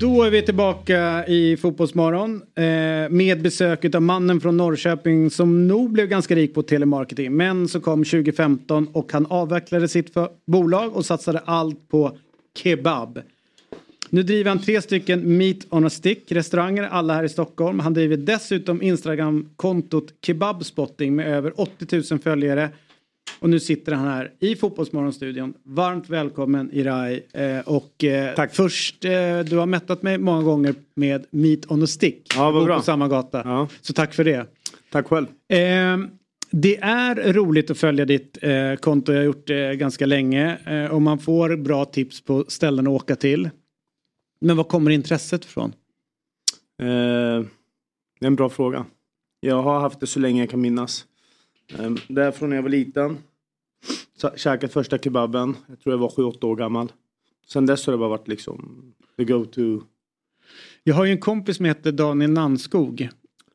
Då är vi tillbaka i Fotbollsmorgon eh, med besöket av mannen från Norrköping som nog blev ganska rik på telemarketing. Men så kom 2015 och han avvecklade sitt för- bolag och satsade allt på kebab. Nu driver han tre stycken Meat on a Stick restauranger, alla här i Stockholm. Han driver dessutom Instagram-kontot Kebabspotting med över 80 000 följare. Och nu sitter han här i Fotbollsmorgonstudion. Varmt välkommen Irai. Eh, och eh, först, eh, du har mättat mig många gånger med Meat on a Stick. Ja, vad bra. på samma gata. Så tack för det. Tack själv. Eh, det är roligt att följa ditt eh, konto. Jag har gjort det ganska länge. Eh, och man får bra tips på ställen att åka till. Men var kommer intresset ifrån? Eh, det är en bra fråga. Jag har haft det så länge jag kan minnas. Eh, därifrån när jag var liten. Käkat första kebaben. Jag tror jag var 7-8 år gammal. Sen dess har det bara varit liksom the go-to. Jag har ju en kompis som heter Daniel Nannskog.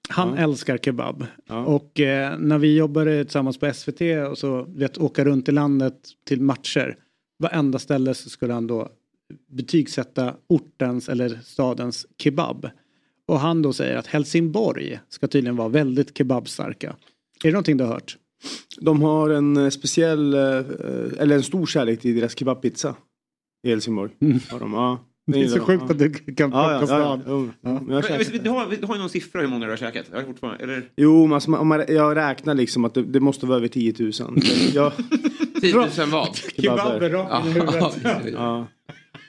Han älskar kebab. Och eh, när vi jobbade tillsammans på SVT och så vet, åka runt i landet till matcher. Varenda ställe så skulle han då betygsätta ortens eller stadens kebab. Och han då säger att Helsingborg ska tydligen vara väldigt kebabstarka. Är det någonting du har hört? De har en eh, speciell, eh, eller en stor kärlek till deras kebabpizza. I Helsingborg. Har de, ja. Det är så sjukt ja. att du kan Ja, plocka ja, ja. Ja. Käkat- Du har, du har ju någon siffra hur många du har käkat? Jag har fortfarande, eller? Jo, men alltså, om man, jag räknar liksom att det, det måste vara över 10 000. Jag, 10 000 vad? Kebaber rakt i huvudet.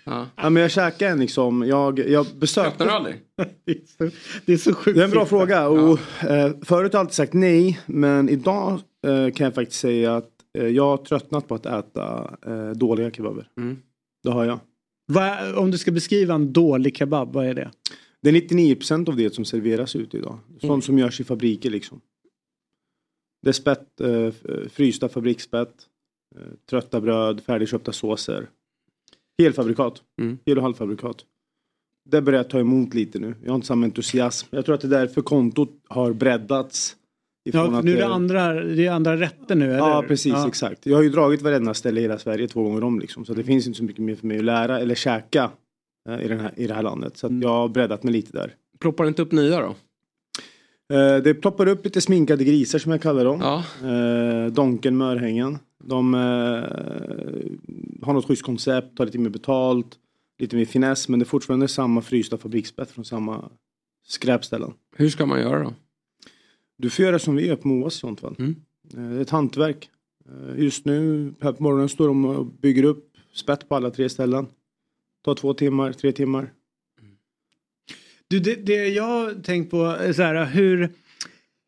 Ja. Ja. ja, men jag käkar en liksom. Jag, jag besökte... Tröttnar du aldrig? Det är så sjukt. Det är en bra fråga. Och, eh, förut har jag alltid sagt nej. Men idag eh, kan jag faktiskt säga att eh, jag har tröttnat på att äta eh, dåliga kebaber. Mm. Det har jag. Vad- om du ska beskriva en dålig kebab, vad är det? Det är 99% av det som serveras ute idag. Sånt Mm. som görs i fabriker liksom. Det är spett, eh, frysta fabriksspett, eh, trötta bröd, färdigköpta såser. Helfabrikat. Mm. Hel och halvfabrikat. Det börjar jag ta emot lite nu. Jag har inte samma entusiasm. Jag tror att det är därför kontot har breddats. Ja, nu är det andra, det är andra rätter nu, eller? Ja precis, Ja. exakt. Jag har ju dragit varenda ställe i hela Sverige två gånger om liksom. Så det finns inte så mycket mer för mig att lära eller käka eh, i, den här, i det här landet. Så att jag har breddat mig lite där. Ploppar det inte upp nya då? Eh, det ploppar upp lite sminkade grisar som jag kallar dem. Ja. Eh, donken med örhängen. De eh, har något schysst koncept, tar lite mer betalt, lite mer finess. Men det är fortfarande samma frysta fabriksspett från samma skräpställen. Hur ska man göra då? Du får göra som vi gör på Moas i sånt fall. Mm. Det är ett hantverk. Just nu här på morgonen står de och bygger upp spett på alla tre ställen. Tar två timmar, tre timmar. Du, det, det jag har tänkt på är så här hur...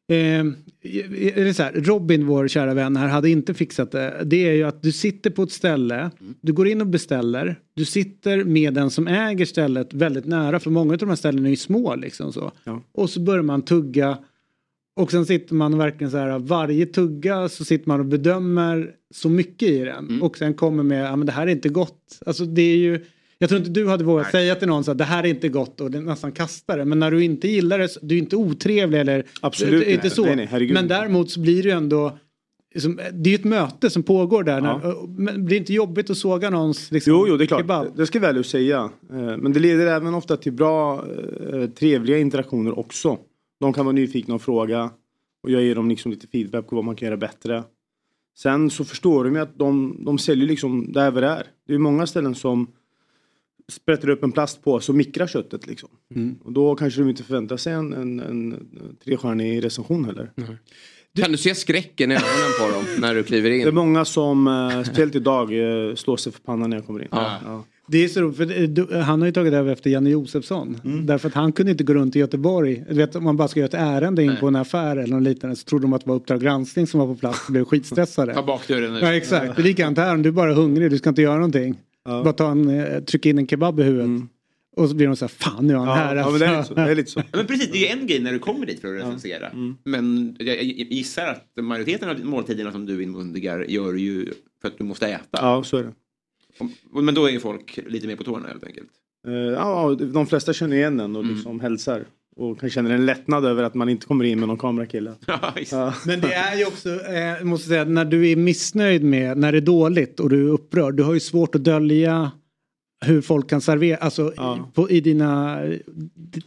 Eh, är det så här, Robin, vår kära vän här, hade inte fixat det. Det är ju att du sitter på ett ställe, du går in och beställer, du sitter med den som äger stället väldigt nära, för många av de här ställena är ju små liksom så. Och så börjar man tugga och sen sitter man verkligen så här, varje tugga så sitter man och bedömer så mycket i den. Och sen kommer med, ja men det här är inte gott. Alltså det är ju, jag tror inte du hade vågat säga till någon så att det här är inte gott och det nästan kastar det. Men när du inte gillar det, du är inte otrevlig eller Absolut inte så. Nej, nej, men däremot så blir det ju ändå, liksom, det är ju ett möte som pågår där. Ja. När, men blir det inte jobbigt att såga någons liksom, Jo, jo, det är klart. kebab? Det ska jag väl säga. Eh, Men det leder även ofta till bra, eh, trevliga interaktioner också. De kan vara nyfikna och fråga. Och jag ger dem liksom lite feedback på vad man kan göra bättre. Sen så förstår de ju att de, de säljer liksom där det är. Det är många ställen som sprätter upp en plastpåse och mikrar köttet liksom. Och då kanske de inte förväntar sig en, en, en trestjärnig recension heller. Kan du se skräcken i ögonen på dem när du kliver in? Det är många som, eh, speciellt idag, eh, slår sig för pannan när jag kommer in. Ja. Ja. Det är så roligt, för han har ju tagit över efter Janne Josefsson. Därför att han kunde inte gå runt i Göteborg. Du vet om man bara ska göra ett ärende in på en affär eller något liknande så trodde de att det var Uppdrag granskning som var på plats och blev skitstressade. Ta bakdörren nu. Ja exakt, det är likadant här om du är bara hungrig, du ska inte göra någonting. Bara ta en, eh, trycka in en kebab i huvudet. Och så blir de så här, fan nu är han Ja, här. ja, men det är alltså." lite så. Det är lite så. Ja, men precis, det är ju en grej när du kommer dit för att recensera. Men jag jag gissar att majoriteten av måltiderna som du inmundigar gör ju för att du måste äta. Ja, så är det. Och- Men då är ju folk lite mer på tårna helt enkelt. Eh, Ja, de flesta känner igen den och liksom hälsar. Och kan känna en lättnad över att man inte kommer in med någon kamerakille. Ja. Men det är ju också, eh, måste säga, när du är missnöjd med, när det är dåligt och du är upprörd, du har ju svårt att dölja hur folk kan servera, alltså i, på, i dina,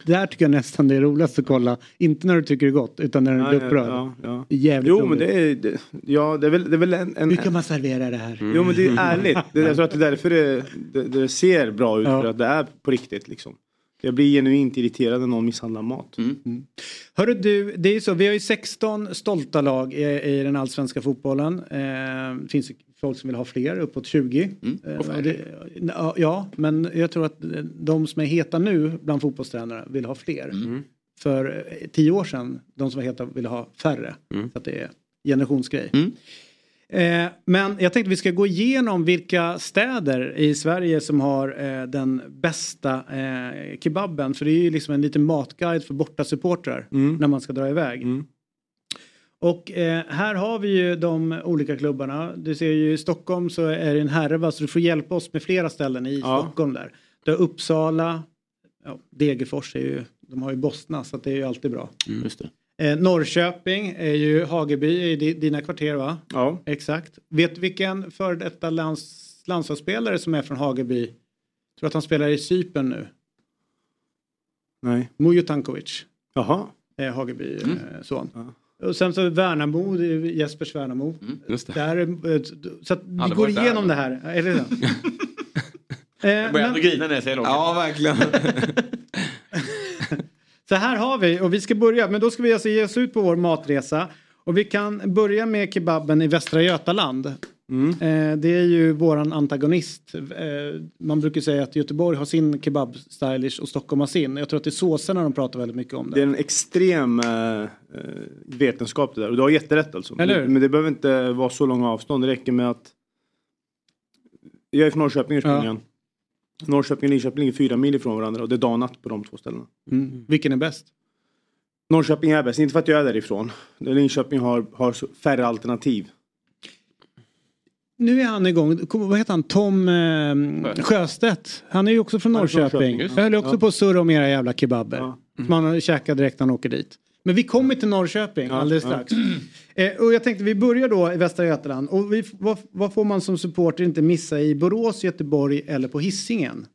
där tycker jag nästan det är roligast att kolla, inte när du tycker det är gott utan när du Ja, blir ja, upprörd. ja, ja. Det är Jävligt Jo, roligt. men det är, det, ja, det är väl, det är väl en, en... Hur kan man servera det här? Jo, men det är ärligt. Det, jag tror att det är därför det, det, det ser bra ut, Ja. för att det är på riktigt liksom. Jag blir genuint irriterad när någon misshandlar mat. Hörru du, det är så, vi har ju 16 stolta lag i, i den allsvenska fotbollen. Eh, det finns ju folk som vill ha fler, uppåt 20. Eh, och det, ja, men jag tror att de som är heta nu bland fotbollstränare vill ha fler. För eh, tio år sedan, de som var heta ville ha färre. Så att det är generationsgrej. Eh, men jag tänkte vi ska gå igenom vilka städer i Sverige som har eh, den bästa eh, kebaben. För det är ju liksom en liten matguide för bortasupportrar när man ska dra iväg. Och eh, här har vi ju de olika klubbarna. Du ser ju i Stockholm så är det en härva så du får hjälpa oss med flera ställen i Stockholm där. Du har Uppsala, ja, Degerfors är ju, de har ju Bosna så att det är ju alltid bra. Just det. Eh, Norrköping är ju Hageby i di- dina kvarter va? Ja. Exakt. Vet du vilken före detta lands, landslagsspelare som är från Hageby? Tror att han spelar i Cypern nu. Nej. Mujo Tankovic. Jaha. Är Hageby Mm. eh, son. Och sen så Värnamo, det är Jespers Värnamo. just det. Där, eh, så att vi går varit där. igenom det här. Är det det? Eh, Jag börjar ändå grina när jag säger långt. Ja, verkligen. Så här har vi och vi ska börja, men då ska vi alltså ge oss ut på vår matresa. Och vi kan börja med kebaben i Västra Götaland. Eh, det är ju våran antagonist. Eh, man brukar säga att Göteborg har sin kebab-stylish och Stockholm har sin. Jag tror att det är såserna de pratar väldigt mycket om. Det är Det. en extrem eh, eh, vetenskap det där. Och du har jätterätt alltså. Hur? Men det behöver inte vara så långa avstånd. Det räcker med att... Jag är från Norrköping ursprungligen. Norrköping och Linköping ligger fyra mil ifrån varandra och det är dag och natt på de två ställena. Mm. Vilken är bäst? Norrköping är bäst, inte för att jag är därifrån. Linköping har, har färre alternativ. Nu är han igång. Vad heter han? Tom eh, Sjöstedt. Han är ju också från Han Norrköping. Jag höll också Ja. på att surra om era jävla kebaber. Som man käkar direkt när han åker dit. Men vi kommer till Norrköping Ja, alldeles ja. strax. Eh, och jag tänkte vi börjar då i Västra Götaland. Och vi, vad, vad får man som supporter inte missa i Borås, Göteborg eller på Hisingen?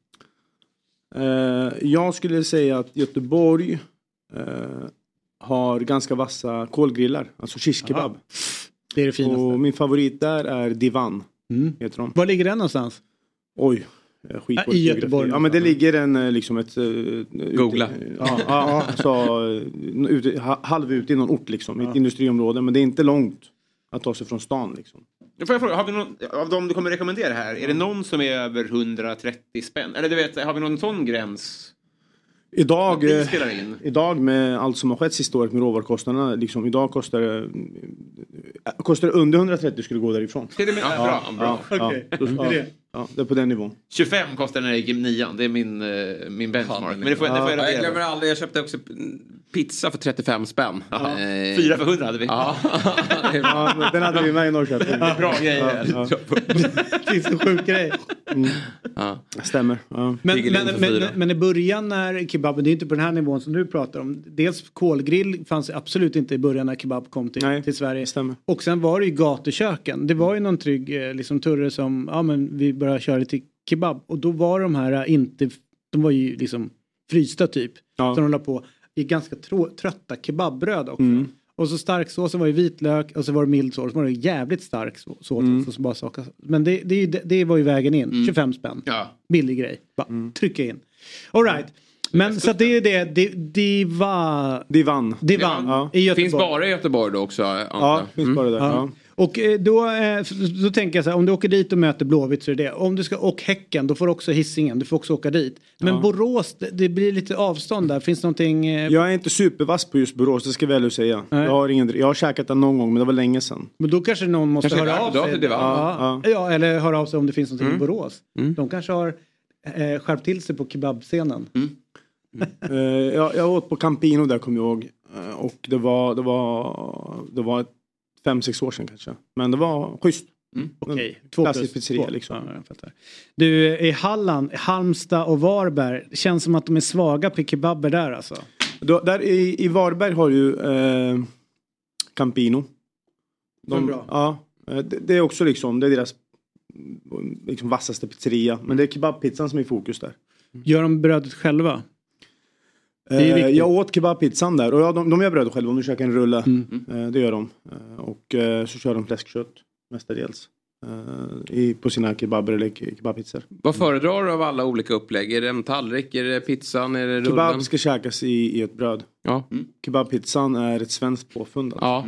Eh, jag skulle säga att Göteborg eh, har ganska vassa kolgrillar, alltså shish-kebab. Det är det finaste. Och min favorit där är Divan. Heter de. Var ligger den någonstans? Oj. Ja, på i. Göteborg Ja men det ligger en eh, liksom ett... eh, Googla. Ute, ja, ja, så, eh, ute, ha- halv ut i någon ort liksom, i ett industriområde. Men det är inte långt att ta sig från stan liksom. Får jag fråga, har vi någon, av de du kommer rekommendera här, är det någon som är över 130 spänn? Eller du vet, har vi någon sån gräns? Idag, eh, idag med allt som har skett sista året med råvarukostnaderna, liksom, idag kostar det, eh, kostar det under 130 skulle gå därifrån. Är det med, ja, bra, bra. Ja, Okej. ja, Det är ja, det. Ja, det är på den nivån. 25 kostar den när jag gick i nian, det är min, eh, min benchmark. Men det får, det får jag Ja, jag glömmer aldrig, jag köpte också pizza för 35 spänn. Eh, Fyra för 100 hade vi. Ja. Ja, den hade vi med i Norrköping. Bra grejer. Ja, ja. Det sjuk grej. Ja. Stämmer. Ja. Men, men, men, men i början när kebaben, det är inte på den här nivån som du pratar om. Dels kolgrill fanns absolut inte i början när kebab kom till, Nej, till Sverige. stämmer. Och sen var det ju gatuköken. Det var ju någon trygg eh, liksom, turre som, ja men vi börjar köra lite kebab. Och då var de här inte, de var ju liksom frysta typ. Ja. Som de la på i ganska trå, trötta kebabbröd också. Mm. Och så starksåsen var ju vitlök och så var det mild sås. Så var det jävligt stark så- sås. Mm. Så bara saka. Men det, det, det, var ju vägen in. 25 spänn. Ja. Billig grej. Bara Mm. trycka in. Alright. Men så det är det. det diva... Divan. Divan. Ja. I Göteborg. Finns bara i Göteborg då också? antar Ja, finns Mm. bara där. Ja. Ja. Och eh, då, eh, då tänker jag så här, om du åker dit och möter Blåvitt så är det det. Om du ska åka Häcken, då får du också Hisingen, du får också åka dit. Men Ja. Borås, det, det blir lite avstånd där. Finns det någonting... Eh, Jag är inte supervass på just Borås, det ska jag väl säga. Jag har, ingen, jag har käkat den någon gång men det var länge sedan. Men då kanske någon måste Kanske höra av sig. till Divan. Ja, ja. eller höra av sig om det finns någonting Mm. i Borås. De kanske har eh, skärpt till sig på kebabscenen. Eh, jag, jag åt på Campino där kommer jag ihåg. Eh, och det var, det var, det var fem, sex år sedan kanske. Men det var schysst. Okej, En två Klassisk plus pizzeria liksom. Ja. Du, i Halland, Halmstad och Varberg, det känns som att de är svaga på kebaber där alltså. Då, där i, I Varberg har du eh, Campino. Är bra. Ja, eh, det, det är också liksom, det är deras mm, liksom, vassaste pizzeria. Men det är kebabpizzan som är i fokus där. Gör de brödet själva? Det är Eh, viktigt. Jag åt kebabpizzan där och ja, de, de gör bröd själva om du käkar en rulle. Mm. Eh, det gör de. Eh, och eh, så kör de fläskkött mestadels. Eh, i, på sina kebaber eller ke- kebabpizzor. Vad föredrar du av alla olika upplägg? Är det en tallrik, är det pizzan, är det rullen? Kebab ska käkas i, i ett bröd. Ja. Kebabpizzan är ett svenskt påfund. alltså. Ja.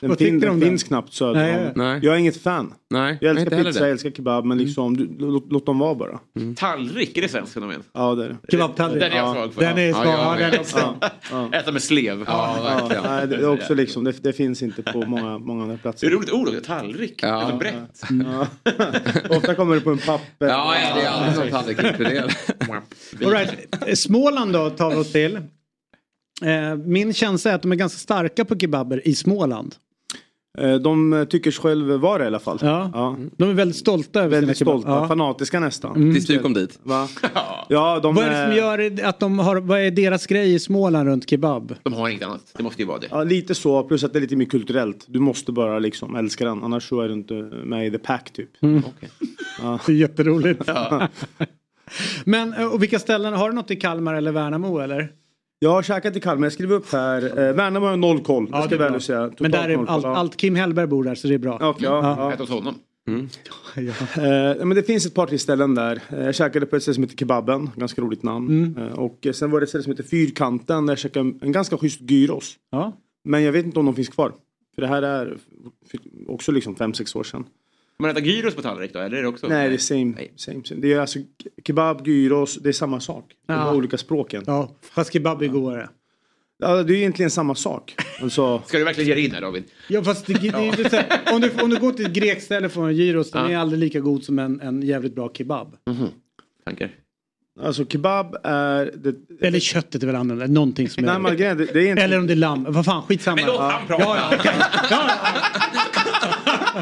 Den, Vad fin, tycker du den om den? finns knappt söder Nej, nej. Jag är inget fan. Nej, Jag älskar heller pizza, det. jag älskar kebab men liksom du, låt, låt dem vara bara. Tallrik, är det svenskt fenomen? Ja det är det. Kebabtallrik. Den är jag Ja. svag för. Den är Ja, svag, jag ja, med. den också. Ja. Äta med slev. Ja, Ja, verkligen. nej, det är också liksom, det, det finns inte på många, många andra Det är platser. roligt ord också, tallrik. Ja. Alltså brett. Ja. Ofta kommer det på en papper. Ja, ja, det är alltid någon tallrik inkluderad. All right. Småland då tar vi oss till. Eh, Min känsla är att de är ganska starka på kebaber i Småland. Eh, De tycker sig själv vara det i alla fall. Ja. De är väldigt stolta över Väldigt sina stolta, Ja. fanatiska nästan. Tills du kom dit. Va? Ja, de Vad är det som gör att de har, vad är deras grej i Småland runt kebab? De har inget annat. Det måste ju vara det. Ja, lite så, plus att det är lite mer kulturellt. Du måste bara liksom älska den, annars så är du inte med i the pack typ. Mm. Ja. Det är jätteroligt. Men eh, och vilka ställen, har du något i Kalmar eller Värnamo eller? Jag har käkat i Kalmar, jag skriver upp här. Eh, Värnamo har noll koll, Ja, det ska jag väl säga. Men där är allt, ja. allt Kim Hellberg bor där så det är bra. Okej, ja, ja. Ät hos honom. Eh, men det finns ett par till ställen där. Eh, jag käkade på ett ställe som heter Kebaben, ganska roligt namn. Mm. Eh, och eh, sen var det ett ställe som heter Fyrkanten där jag käkade en, en ganska schysst gyros. Ja. Men jag vet inte om de finns kvar. För det här är också liksom 5-6 år sedan. Man äter gyros på tallrik då, eller är det också? Nej, det är same, same, same. Det är alltså kebab, gyros, det är samma sak. Det Ja. bara olika språken. Ja, fast kebab är godare. Ja, det är egentligen samma sak. Alltså, Ska du verkligen ge dig in här David? Ja fast det, det, så här, om, du, om du går till ett grekställe får en gyros, den Ja. är aldrig lika god som en, en jävligt bra kebab. Tankar? alltså kebab är... Det, Eller köttet är väl annorlunda, någonting som Nej, är... men grejen är- det, det är inte... Eller om det är lamm, vad fan skitsamma. Men låt han prata. Ja, ja, okej. ja,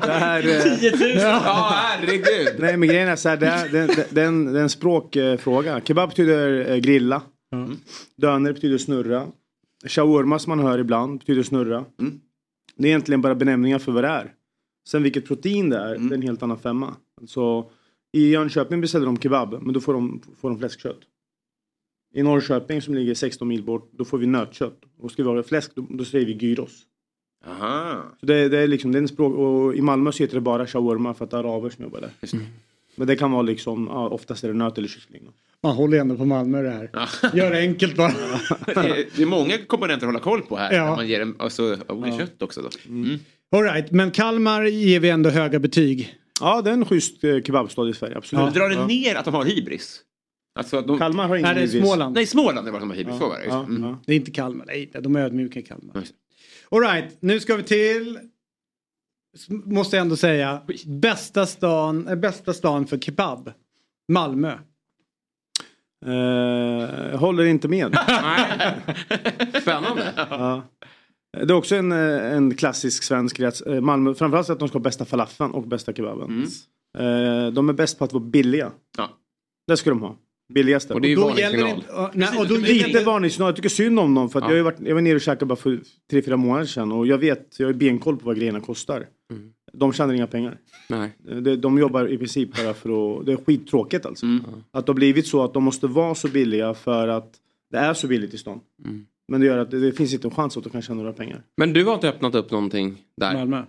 Det här, eh, 10 000! Ja, herregud. nej men grejen är så här, det är, det, det, det är en, det är en språkfråga. Kebab betyder eh, grilla. Döner betyder snurra. Shawarma som man hör ibland betyder snurra. Det är egentligen bara benämningar för vad det är. Sen vilket protein det är, det är en helt annan femma. Så I Jönköping beställer de kebab, men då får de, får de fläskkött. I Norrköping som ligger 16 mil bort, då får vi nötkött. Och ska vi ha fläsk, då, då säger vi gyros. Aha. Så det, det är liksom, det är en språk, och i Malmö så heter det bara shawarma för att det är araber som jobbar där. Men det kan vara liksom, ja, oftast är det nöt eller kyckling. Man håller ändå på Malmö det här. Gör det enkelt bara. Det är, det är många komponenter att hålla koll på här. Ja. Man ger dem alltså, ja. kött också då. Mm. All right, men Kalmar ger vi ändå höga betyg. Ja, det är en schysst eh, kebabstad i Sverige, absolut. Men Drar det ja. ner att de har hybris? Alltså att de... Kalmar har ingen Nej, det är hybris. Småland. Nej, Småland är vad de har hybris. Ja, Så var det. ja. Mm. ja. Det är inte Kalmar, nej, de är ödmjuka i Kalmar. Just. All right, nu ska vi till, måste jag ändå säga, bästa stan, äh, bästa stan för kebab. Malmö. Eh, jag håller inte med. Spännande. ja. Det är också en, eh, en klassisk svensk rätt. Eh, Malmö, framförallt att de ska ha bästa falafeln och bästa kebaben. Eh, de är bäst på att vara billiga. Ja. Det ska de ha. Billigaste. Och det är ju Då gäller det varningssignal. ja, nej, och då Lite gäller, varningssignal. Jag tycker synd om dem. För att Ja. jag, har varit, jag var nere och käkade bara för tre fyra månader sedan. Och jag vet, jag har benkoll på vad grejerna kostar. De tjänar inga pengar. Nej. De, de jobbar i princip bara för att... Det är skittråkigt alltså. Att det har blivit så att de måste vara så billiga för att det är så billigt i stan. Men det gör att det, det finns inte en chans att de kan tjäna några pengar. Men du har inte öppnat upp någonting där? Malmö?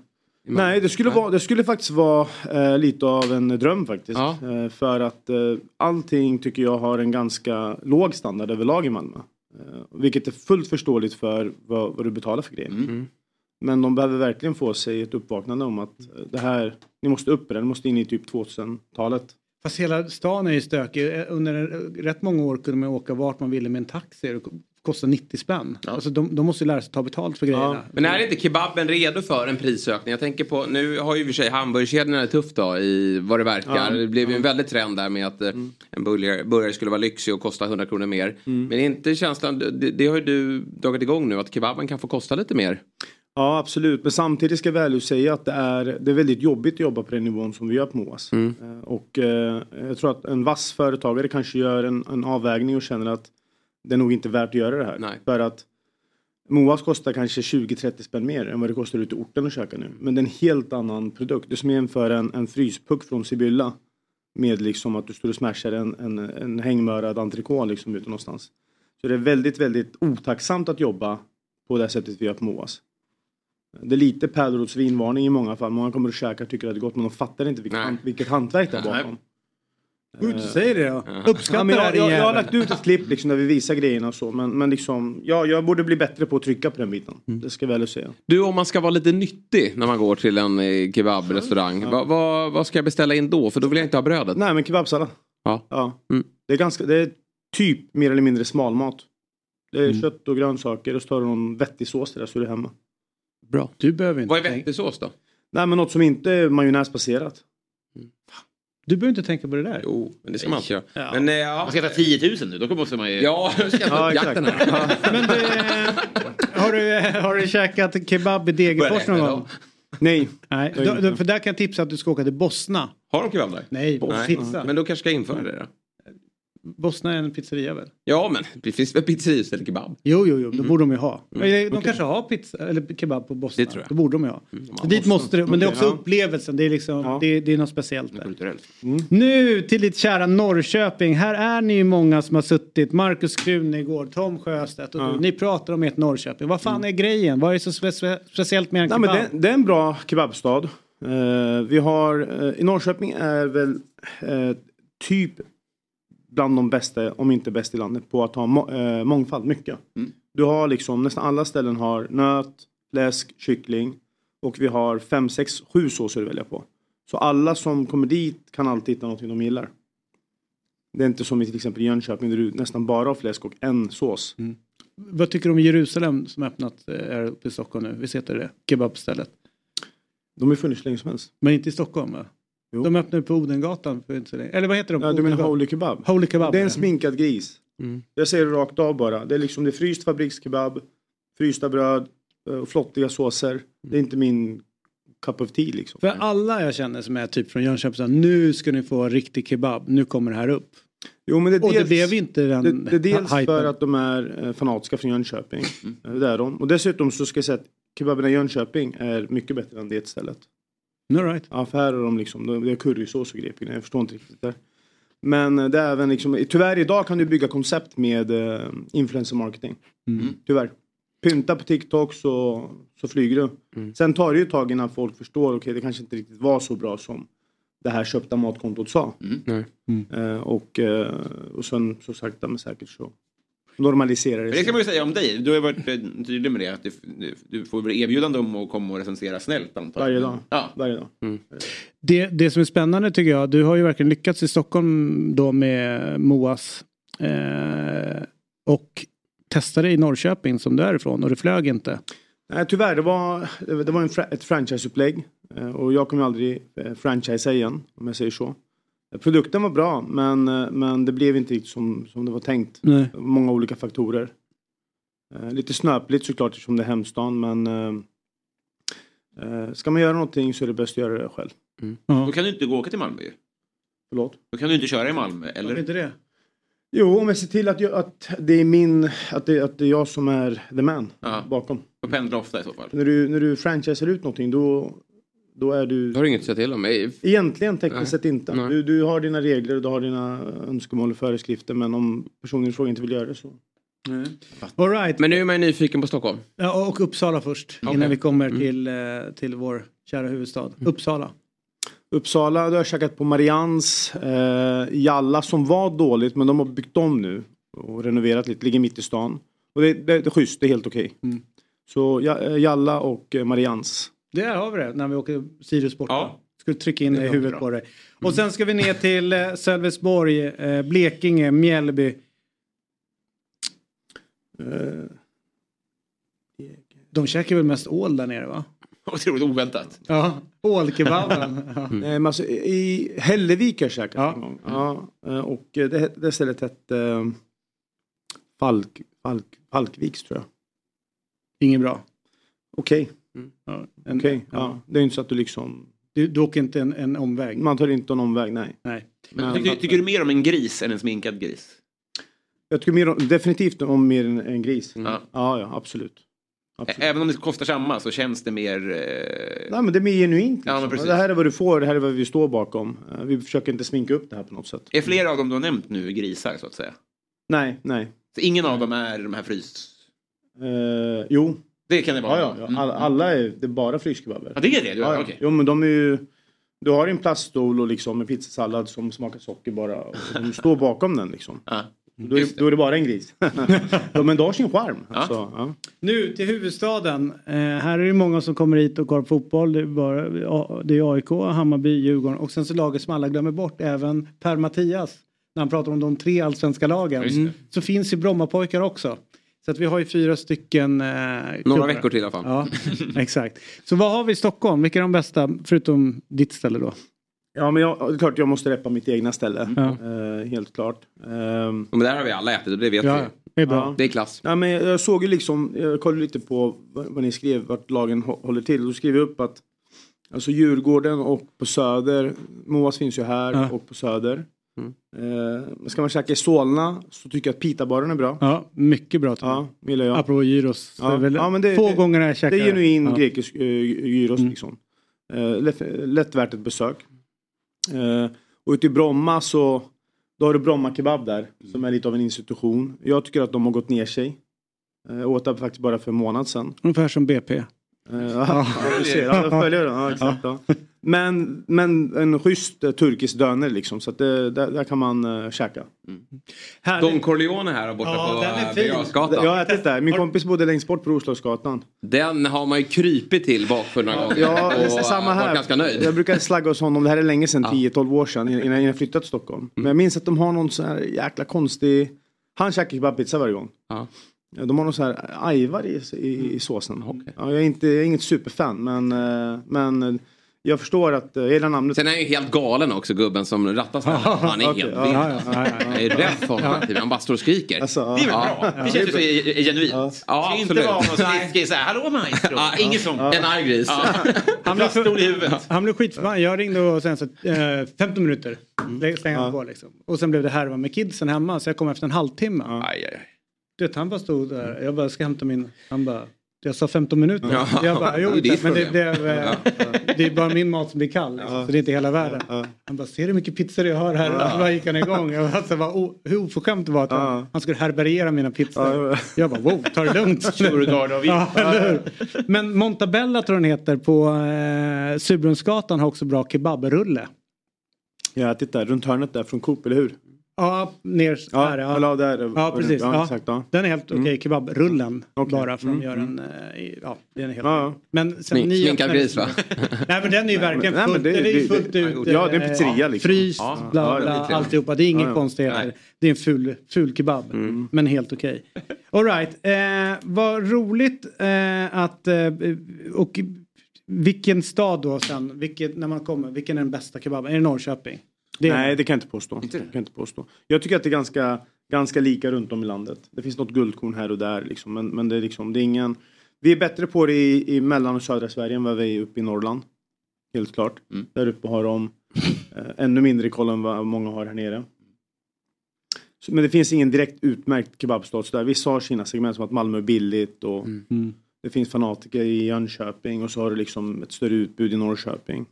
Nej, det skulle, Vara, det skulle faktiskt vara eh, lite av en dröm faktiskt. Eh, för att eh, allting tycker jag har en ganska låg standard överlag i Malmö. Eh, vilket är fullt förståeligt för vad, vad du betalar för grejer. Mm. Men de behöver verkligen få sig ett uppvaknande om att eh, det här, ni måste upp i det, ni måste in i typ 2000-talet. Fast hela stan är ju stökig. Eh, Under rätt många år kunde man åka vart man ville med en taxi. Kostar 90 spänn. Alltså de, de måste ju lära sig ta betalt för grejerna. Men är inte kebaben redo för en prisökning? Jag tänker på, nu har ju i och för sig hamburgerkedjorna det tufft då i vad det verkar. Ja. Det blev ju en väldig trend där med att eh, en burgare, burgare skulle vara lyxig och kosta 100 kronor mer. Men är inte känslan, det, det har ju du dragit igång nu, att kebaben kan få kosta lite mer. Ja absolut, men samtidigt ska jag väl säga att det är, det är väldigt jobbigt att jobba på den nivån som vi gör på Moas. Mm. Eh, Och eh, jag tror att en vass företagare kanske gör en, en avvägning och känner att det är nog inte värt att göra det här. För att Moas kostar kanske 20-30 spänn mer än vad det kostar ute i orten att käka nu. Men det är en helt annan produkt. Det är som att jämföra en, en fryspuck från Sibylla med liksom att du står och smashar en, en, en hängmörad entrecote liksom ute någonstans. Så det är väldigt, väldigt otacksamt att jobba på det sättet vi gör på Moas. Det är lite pärlrotsvinvarning i många fall. Många kommer och käkar och tycker att det är gott men de fattar inte vilket, hand, vilket hantverk det är bakom. Gå ut och säg det då. Ja, men det jag, här din jag, jag har lagt ut ett klipp liksom, där vi visar grejerna och så. Men, men liksom, ja, jag borde bli bättre på att trycka på den biten. Det ska jag väl säga. Du, om man ska vara lite nyttig när man går till en eh, kebabrestaurang, vad, vad, vad ska jag beställa in då? För då vill jag inte ha brödet. Nej men kebabsallad. Ja. ja. Det, är ganska, det är typ mer eller mindre smalmat. Det är Mm. kött och grönsaker och så tar du någon vettig sås till det så är du hemma. Bra. Du behöver inte Vad är vettig sås då? Nej men något som inte är majonnäsbaserat. Du behöver inte tänka på det där. Jo, men det ska man inte göra. Ja. Men, eh, ja. Man ska ta 10 000 nu, då måste man ju... Ja, Ja, jakten här. Men du, eh, har du, har du käkat kebab i Degerfors någon gång? Nej. Nej, då, då, för där kan jag tipsa att du ska åka till Bosna. Har de kebab där? Nej, pizza. Men då kanske ska jag införa det då. Bosna är en pizzeria väl? Ja, men det finns väl istället eller kebab? Jo, jo, jo, det borde de ju ha. Mm. Eller, De Okej. kanske har pizza eller kebab på Bosna. Det tror jag. Det borde de ju ha. Mm, Så dit måste du, men det är också ja. upplevelsen. Det är, liksom, det, det är något speciellt där. Kulturellt. Nu till ditt kära Norrköping. Här är ni ju många som har suttit. Markus Krunegård, Tom Sjöstedt och Ja. du. Ni pratar om ert Norrköping. Vad fan är grejen? Vad är så spe spe speciellt med en Nej, kebab? men det, det är en bra kebabstad. Eh, vi har, eh, i Norrköping är väl eh, typ bland de bästa, om inte bäst i landet, på att ha må, eh, mångfald, mycket. Du har liksom, nästan alla ställen har nöt, fläsk, kyckling och vi har fem, sex, sju såser att välja på. Så alla som kommer dit kan alltid hitta någonting de gillar. Det är inte som i till exempel Jönköping där du nästan bara har fläsk och en sås. Vad tycker du om Jerusalem som öppnat eh, här uppe i Stockholm nu? Visst heter det Kebabstället? De har funnits länge som helst. Men inte i Stockholm va? De öppnade på Odengatan för inte så länge. Eller vad heter de? Ja, du menar Odengatan? Holy Kebab? Holy Kebab. Det är en sminkad gris. Mm. Jag säger det rakt av bara. Det är liksom det är fryst fabrikskebab, frysta bröd eh, och flottiga såser. Det är inte min cup of tea liksom. För alla jag känner som är typ från Jönköping nu ska ni få riktig kebab. Nu kommer det här upp. Jo, men det är och det dels- blev inte den Det, det är dels hypen. för att de är eh, fanatiska från Jönköping. Eh, Det är de. Och dessutom så ska jag säga att kebaben i Jönköping är mycket bättre än det stället. All right. Ja, för här är de liksom, de- det är currysås och grejer. Jag förstår inte riktigt det. Men eh, det är även liksom, tyvärr idag kan du bygga koncept med eh, influencer marketing. Mm. Tyvärr. Pynta på TikTok så, så flyger du. Mm. Sen tar det ju ett tag innan folk förstår, okej det kanske inte riktigt var så bra som det här köpta matkontot sa. Nej. Eh, och, eh, och sen så sakta men säkert så normaliserar det det ska man ju säga om dig. Du har varit eh, tydlig med det. Att du, du, du får väl erbjudande om att komma och recensera snällt antar. Varje dag. Ja. Varje dag. Det, det som är spännande tycker jag, du har ju verkligen lyckats i Stockholm då med Moas. Eh, och testade i Norrköping som du är ifrån och det flög inte. Nej tyvärr, det var, det var en fra, ett franchiseupplägg. Eh, och jag kommer aldrig eh, franchisea igen om jag säger så. Produkten var bra men, eh, men det blev inte riktigt som, som det var tänkt. Nej. Många olika faktorer. Eh, lite snöpligt såklart eftersom det är hemstan men eh, eh, ska man göra någonting så är det bäst att göra det själv. Då kan du inte gå och åka till Malmö ju. Förlåt? Då kan du inte köra i Malmö. Eller? Varför inte det? Jo, om jag ser till att, jag, att det är min, att det, att det är jag som är the man Ja. bakom. Och pendla ofta i så fall. När du, när du franchisar ut någonting då, då är du... Då har du inget att säga till om. Egentligen tekniskt Nej. sett inte. Nej. Du, du har dina regler och du har dina önskemål och föreskrifter men om personen i fråga inte vill göra det så. All right. Men nu är man nyfiken på Stockholm. Ja, och Uppsala först. Okej. Innan vi kommer Mm. till, eh, till vår kära huvudstad. Uppsala. Uppsala, då har käkat på Marians. Eh, Jalla som var dåligt men de har byggt om nu. Och renoverat lite, ligger mitt i stan. Och det, det, det är schysst, det är helt okej. Mm. Så eh, Jalla och eh, Marians. Där har vi det, när vi åker Sirius borta. Ja. Ska du trycka in Det det i huvudet bra. på dig. Och sen ska vi ner till eh, Sölvesborg, eh, Blekinge, Mjällby. Eh, De käkar väl mest ål där nere va? Otroligt oväntat. Ja, ålkebaben. Ja. Nej, men alltså, I Hällevik har jag käkat en gång. Ja, eh, och eh, det, det stället hette eh, Falk, Falk, Falkviks tror jag. Inget bra. Okej. Ja, en- Okej, ja. Det är inte så att du liksom... Du, du åker inte en, en omväg? Man tar inte en omväg, nej. Nej. Men, tycker, tycker du mer om en gris än en sminkad gris? Jag tycker mer om, definitivt om mer än en gris. Ja. Ja, ja, absolut. Ä- Även om det kostar samma så känns det mer... Eh... Nej men det är mer genuint. Ja, men Liksom. precis. det här är vad du får, det här är vad vi står bakom. Eh, Vi försöker inte sminka upp det här på något sätt. Är flera av dem du har nämnt nu grisar så att säga? Nej, nej. Så ingen av dem är de här frys... Eh, jo. Det kan det vara? Ja, ja, ja. Mm. Alla, alla är, det är bara fryskebaber. Ja, det är det? Du, Ja, ja. okej. Jo men de är ju... Du har en plaststol och liksom en pizzasallad som smakar socker bara. Och de står bakom den liksom. Ja. Då, är, då är det bara en gris. ja, men det har sin charm. Alltså, ja. Nu till huvudstaden. Eh, här är det många som kommer hit och kollar fotboll. Det är, bara, ja, det är AIK, Hammarby, Djurgården och sen så laget som alla glömmer bort, även Per-Mattias. När han pratar om de tre allsvenska lagen. Det. Så finns ju Brommapojkar också. Så att vi har ju fyra stycken. Eh, Några klubbar. veckor till i alla fall. Ja, exakt. Så vad har vi i Stockholm? Vilka är de bästa? Förutom ditt ställe då. Ja men jag, det är klart jag måste reppa mitt egna ställe. Ja. Eh, helt klart. Ehm, Men där har vi alla ätit och det vet Ja, vi. det är bra. Det är klass. Ja, men jag såg ju liksom, jag kollade lite på vad, ni skrev, vart lagen hå- håller till. Då skrev jag upp att alltså Djurgården och på Söder, Moas finns ju här Ja. och på Söder. Eh, ska man käka i Solna så tycker jag att pitabaren är bra. Ja, mycket bra. Ja, gillar jag. Apropå gyros. Ja. Det Ja, men det- få det- gånger jag käkar Det är genuin Ja. Mm. grekisk uh, gyros liksom. Eh, lätt, lätt värt ett besök. Eh, och ute i Bromma så då har du Bromma Kebab där som är lite av en institution. Jag tycker att de har gått ner sig. Eh, Jag åt där faktiskt bara för en månad sedan. Ungefär som BP. Eh, ja, du ser. Ja, jag följer den. Ja, exakt, ja. Men, men en schysst eh, turkisk döner liksom. Så att det, där, där kan man uh, käka. Don Corleone här borta Ja, på fin. Jag Birger har ätit där. Min kompis bodde längst bort på Roslagsgatan. Den har man ju krypit till bakför några gånger. Ja, det är och samma här. ganska nöjd. Jag brukar slagga hos honom, det här är länge sedan, 10-12 år sedan innan innan jag flyttade till Stockholm. Men jag minns att de har någon sån här jäkla konstig, han käkar kebabpizza varje gång. Ja. Ja, De har någon sån här ajvar i, i, i såsen. Ja, jag, är inte, jag är inget superfan men, eh, men jag förstår att, eh, gillar namnet. Sen är han ju helt galen också gubben som rattar stället. Han är Okej, helt ja, vild. ja, ja, ja, ja. Jag är rädd för honom hela. Han bara står och skriker. Alltså, ja. Det är väl Ja. bra? Det känns ju så genuint. Ja, ska inte vara någon som skriker såhär, hallå maestro. Ja, Inget sånt. En arg gris. Ja. Han blev, Plaststol i huvudet. han blev skitförbannad. Jag ringde och sen så eh, 15 minuter. Mm. Stängde han på liksom. Och sen blev det härva med kidsen hemma så jag kom efter en halvtimme. Aj, aj, aj. Du vet, han bara stod där. Jag bara ska hämta min. Han bara. Jag sa 15 minuter. Ja. Jag bara, jo, Det är men det, blev, eh, det är bara min mat som blir kall. Liksom, Så det är inte hela världen. Han bara, ser du hur mycket pizzor jag har här? Så bara gick han igång. Jag bara, så vad o- hur oförskämt det var att han, han skulle härbärgera mina pizzor. Jag bara, wow, ta det lugnt. Ja? Men Montabella tror jag den heter på eh, Surbrunnsgatan har också bra kebabrulle. Jag har ätit där, runt hörnet där från Coop, eller hur? Ja, ner Ja, här. Ja. eller där. Ja, precis. Ja. Exakt, ja. Den är helt okej, kebabrullen Okej. bara för att Mm, de gör en... Ja, den är helt Ja, ja. Men sen Smink- ni sminkad gris, va? Nej men den är ju verkligen Nej, men fullt, det- den är ju fullt det- ut. ja, det är en eh, pizzeria, liksom. Fryst, Ja. bla Ja, det bla, alltihopa. Det är inget Ja, ja. konstigheter. Nej. Det är en ful, ful kebab. Men helt okej. All right. Eh, vad roligt eh, att... Eh, och vilken stad då sen? Vilket, när man kommer, vilken är den bästa kebaben? Är det Norrköping? Det är Nej, det kan jag inte påstå. Det kan jag inte påstå. Jag tycker att det är ganska, ganska lika runt om i landet. Det finns något guldkorn här och där liksom. Men, men det är liksom, det är ingen... Vi är bättre på det i, i mellan och södra Sverige än vad vi är uppe i Norrland. Helt klart. Där uppe har de eh, ännu mindre koll än vad många har här nere. Så, men det finns ingen direkt utmärkt kebabstad så där. Vissa har sina segment som att Malmö är billigt och det finns fanatiker i Jönköping och så har du liksom ett större utbud i Norrköping.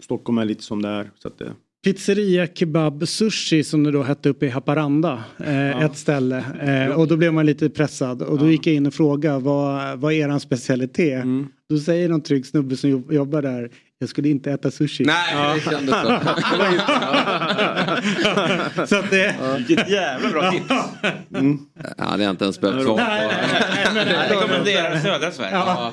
Stockholm är lite som det är. Så att det, Pizzeria Kebab Sushi som det då hette uppe i Haparanda. Eh, Ett ställe. Eh, och då blev man lite pressad. Och då gick jag in och frågade vad, vad är er specialitet? Då säger någon trygg snubbe som jobb- jobbar där. Jag skulle inte äta sushi. Nej, det kändes så. så att det... Vilket jävla bra tips. Ja, det har inte ens behövt svara Nej, på. Rekommenderar södra Sverige. Ja.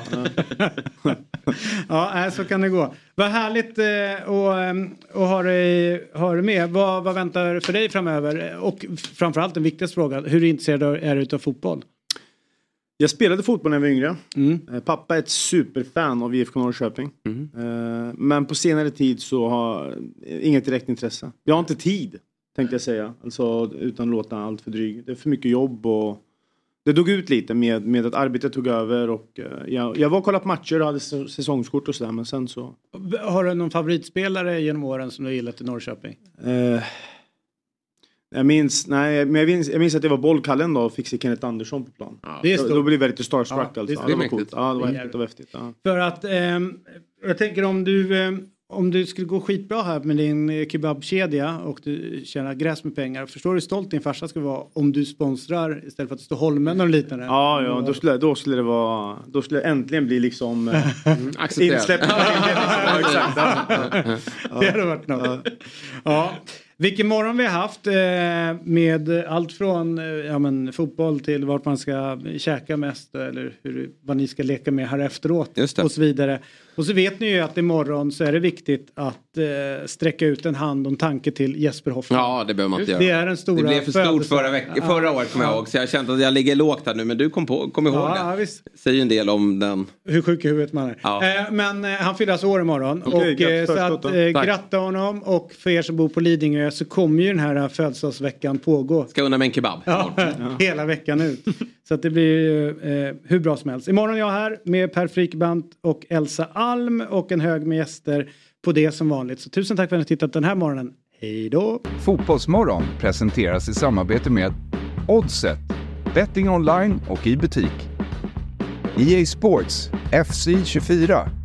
Ja, så kan det gå. Vad härligt eh, och, ehm, att ha dig, ha dig med. Vad, vad väntar för dig framöver? Och framförallt den viktigaste frågan, hur intresserad är du av fotboll? Jag spelade fotboll när jag var yngre. Eh, Pappa är ett superfan av IFK Norrköping. Eh, Men på senare tid så har eh, inget direkt intresse. Jag har inte tid, tänkte jag säga. Alltså utan att låta allt för dryg. Det är för mycket jobb och det dog ut lite med, med att arbetet tog över och jag, jag var och kollade på matcher och hade säsongskort och sådär men sen så... Har du någon favoritspelare genom åren som du har gillat i Norrköping? Eh, jag minns, nej, men jag minns, jag minns att jag var bollkallen då och fick se Kenneth Andersson på plan. Det är då, stort. då blev jag lite starstruck Ja, det alltså. Ja, det var Det är coolt. Ja, det var Det är häftigt häftigt. Ja. För att ehm, jag tänker om du, ehm, om du skulle gå skitbra här med din eh, kebabkedja och du tjänar gräs med pengar. Förstår du hur stolt din farsa ska vara om du sponsrar istället för att det står Holmen och liknande? Ja, ja då, skulle, då skulle det vara... Då skulle det äntligen bli liksom... eh, Accepterat. insläppt. ja, exakt. Ja. Det hade varit något. Ja. Vilken morgon vi har haft eh, med allt från eh, ja, men, fotboll till vart man ska käka mest eller hur, vad ni ska leka med här efteråt och så vidare. Och så vet ni ju att imorgon så är det viktigt att eh, sträcka ut en hand och en tanke till Jesper Hoffman. Ja, det behöver man inte göra. Det är den stora Det blev för stort förra, veck- Ja. förra året kommer jag Ja. ihåg. Så jag kände att jag ligger lågt här nu. Men du kom, på, kom ihåg Ja, det. ja, visst. Säger en del om den. Hur sjuk i huvudet man är. Ja. Eh, men eh, han fyller alltså år imorgon. Okej, och, grattis eh, så förskott att, eh, gratta honom och för er som bor på Lidingö så kommer ju den här eh, födelsedagsveckan pågå. Ska unna mig en kebab. Ja, hela veckan ut. Så att det blir ju, eh, hur bra som helst. Imorgon är jag här med Per Frykbant och Elsa Alm och en hög med gäster på det som vanligt. Så tusen tack för att ni har tittat den här morgonen. Hej då! Fotbollsmorgon presenteras i samarbete med Oddset, betting online och i butik. EA Sports, FC 24.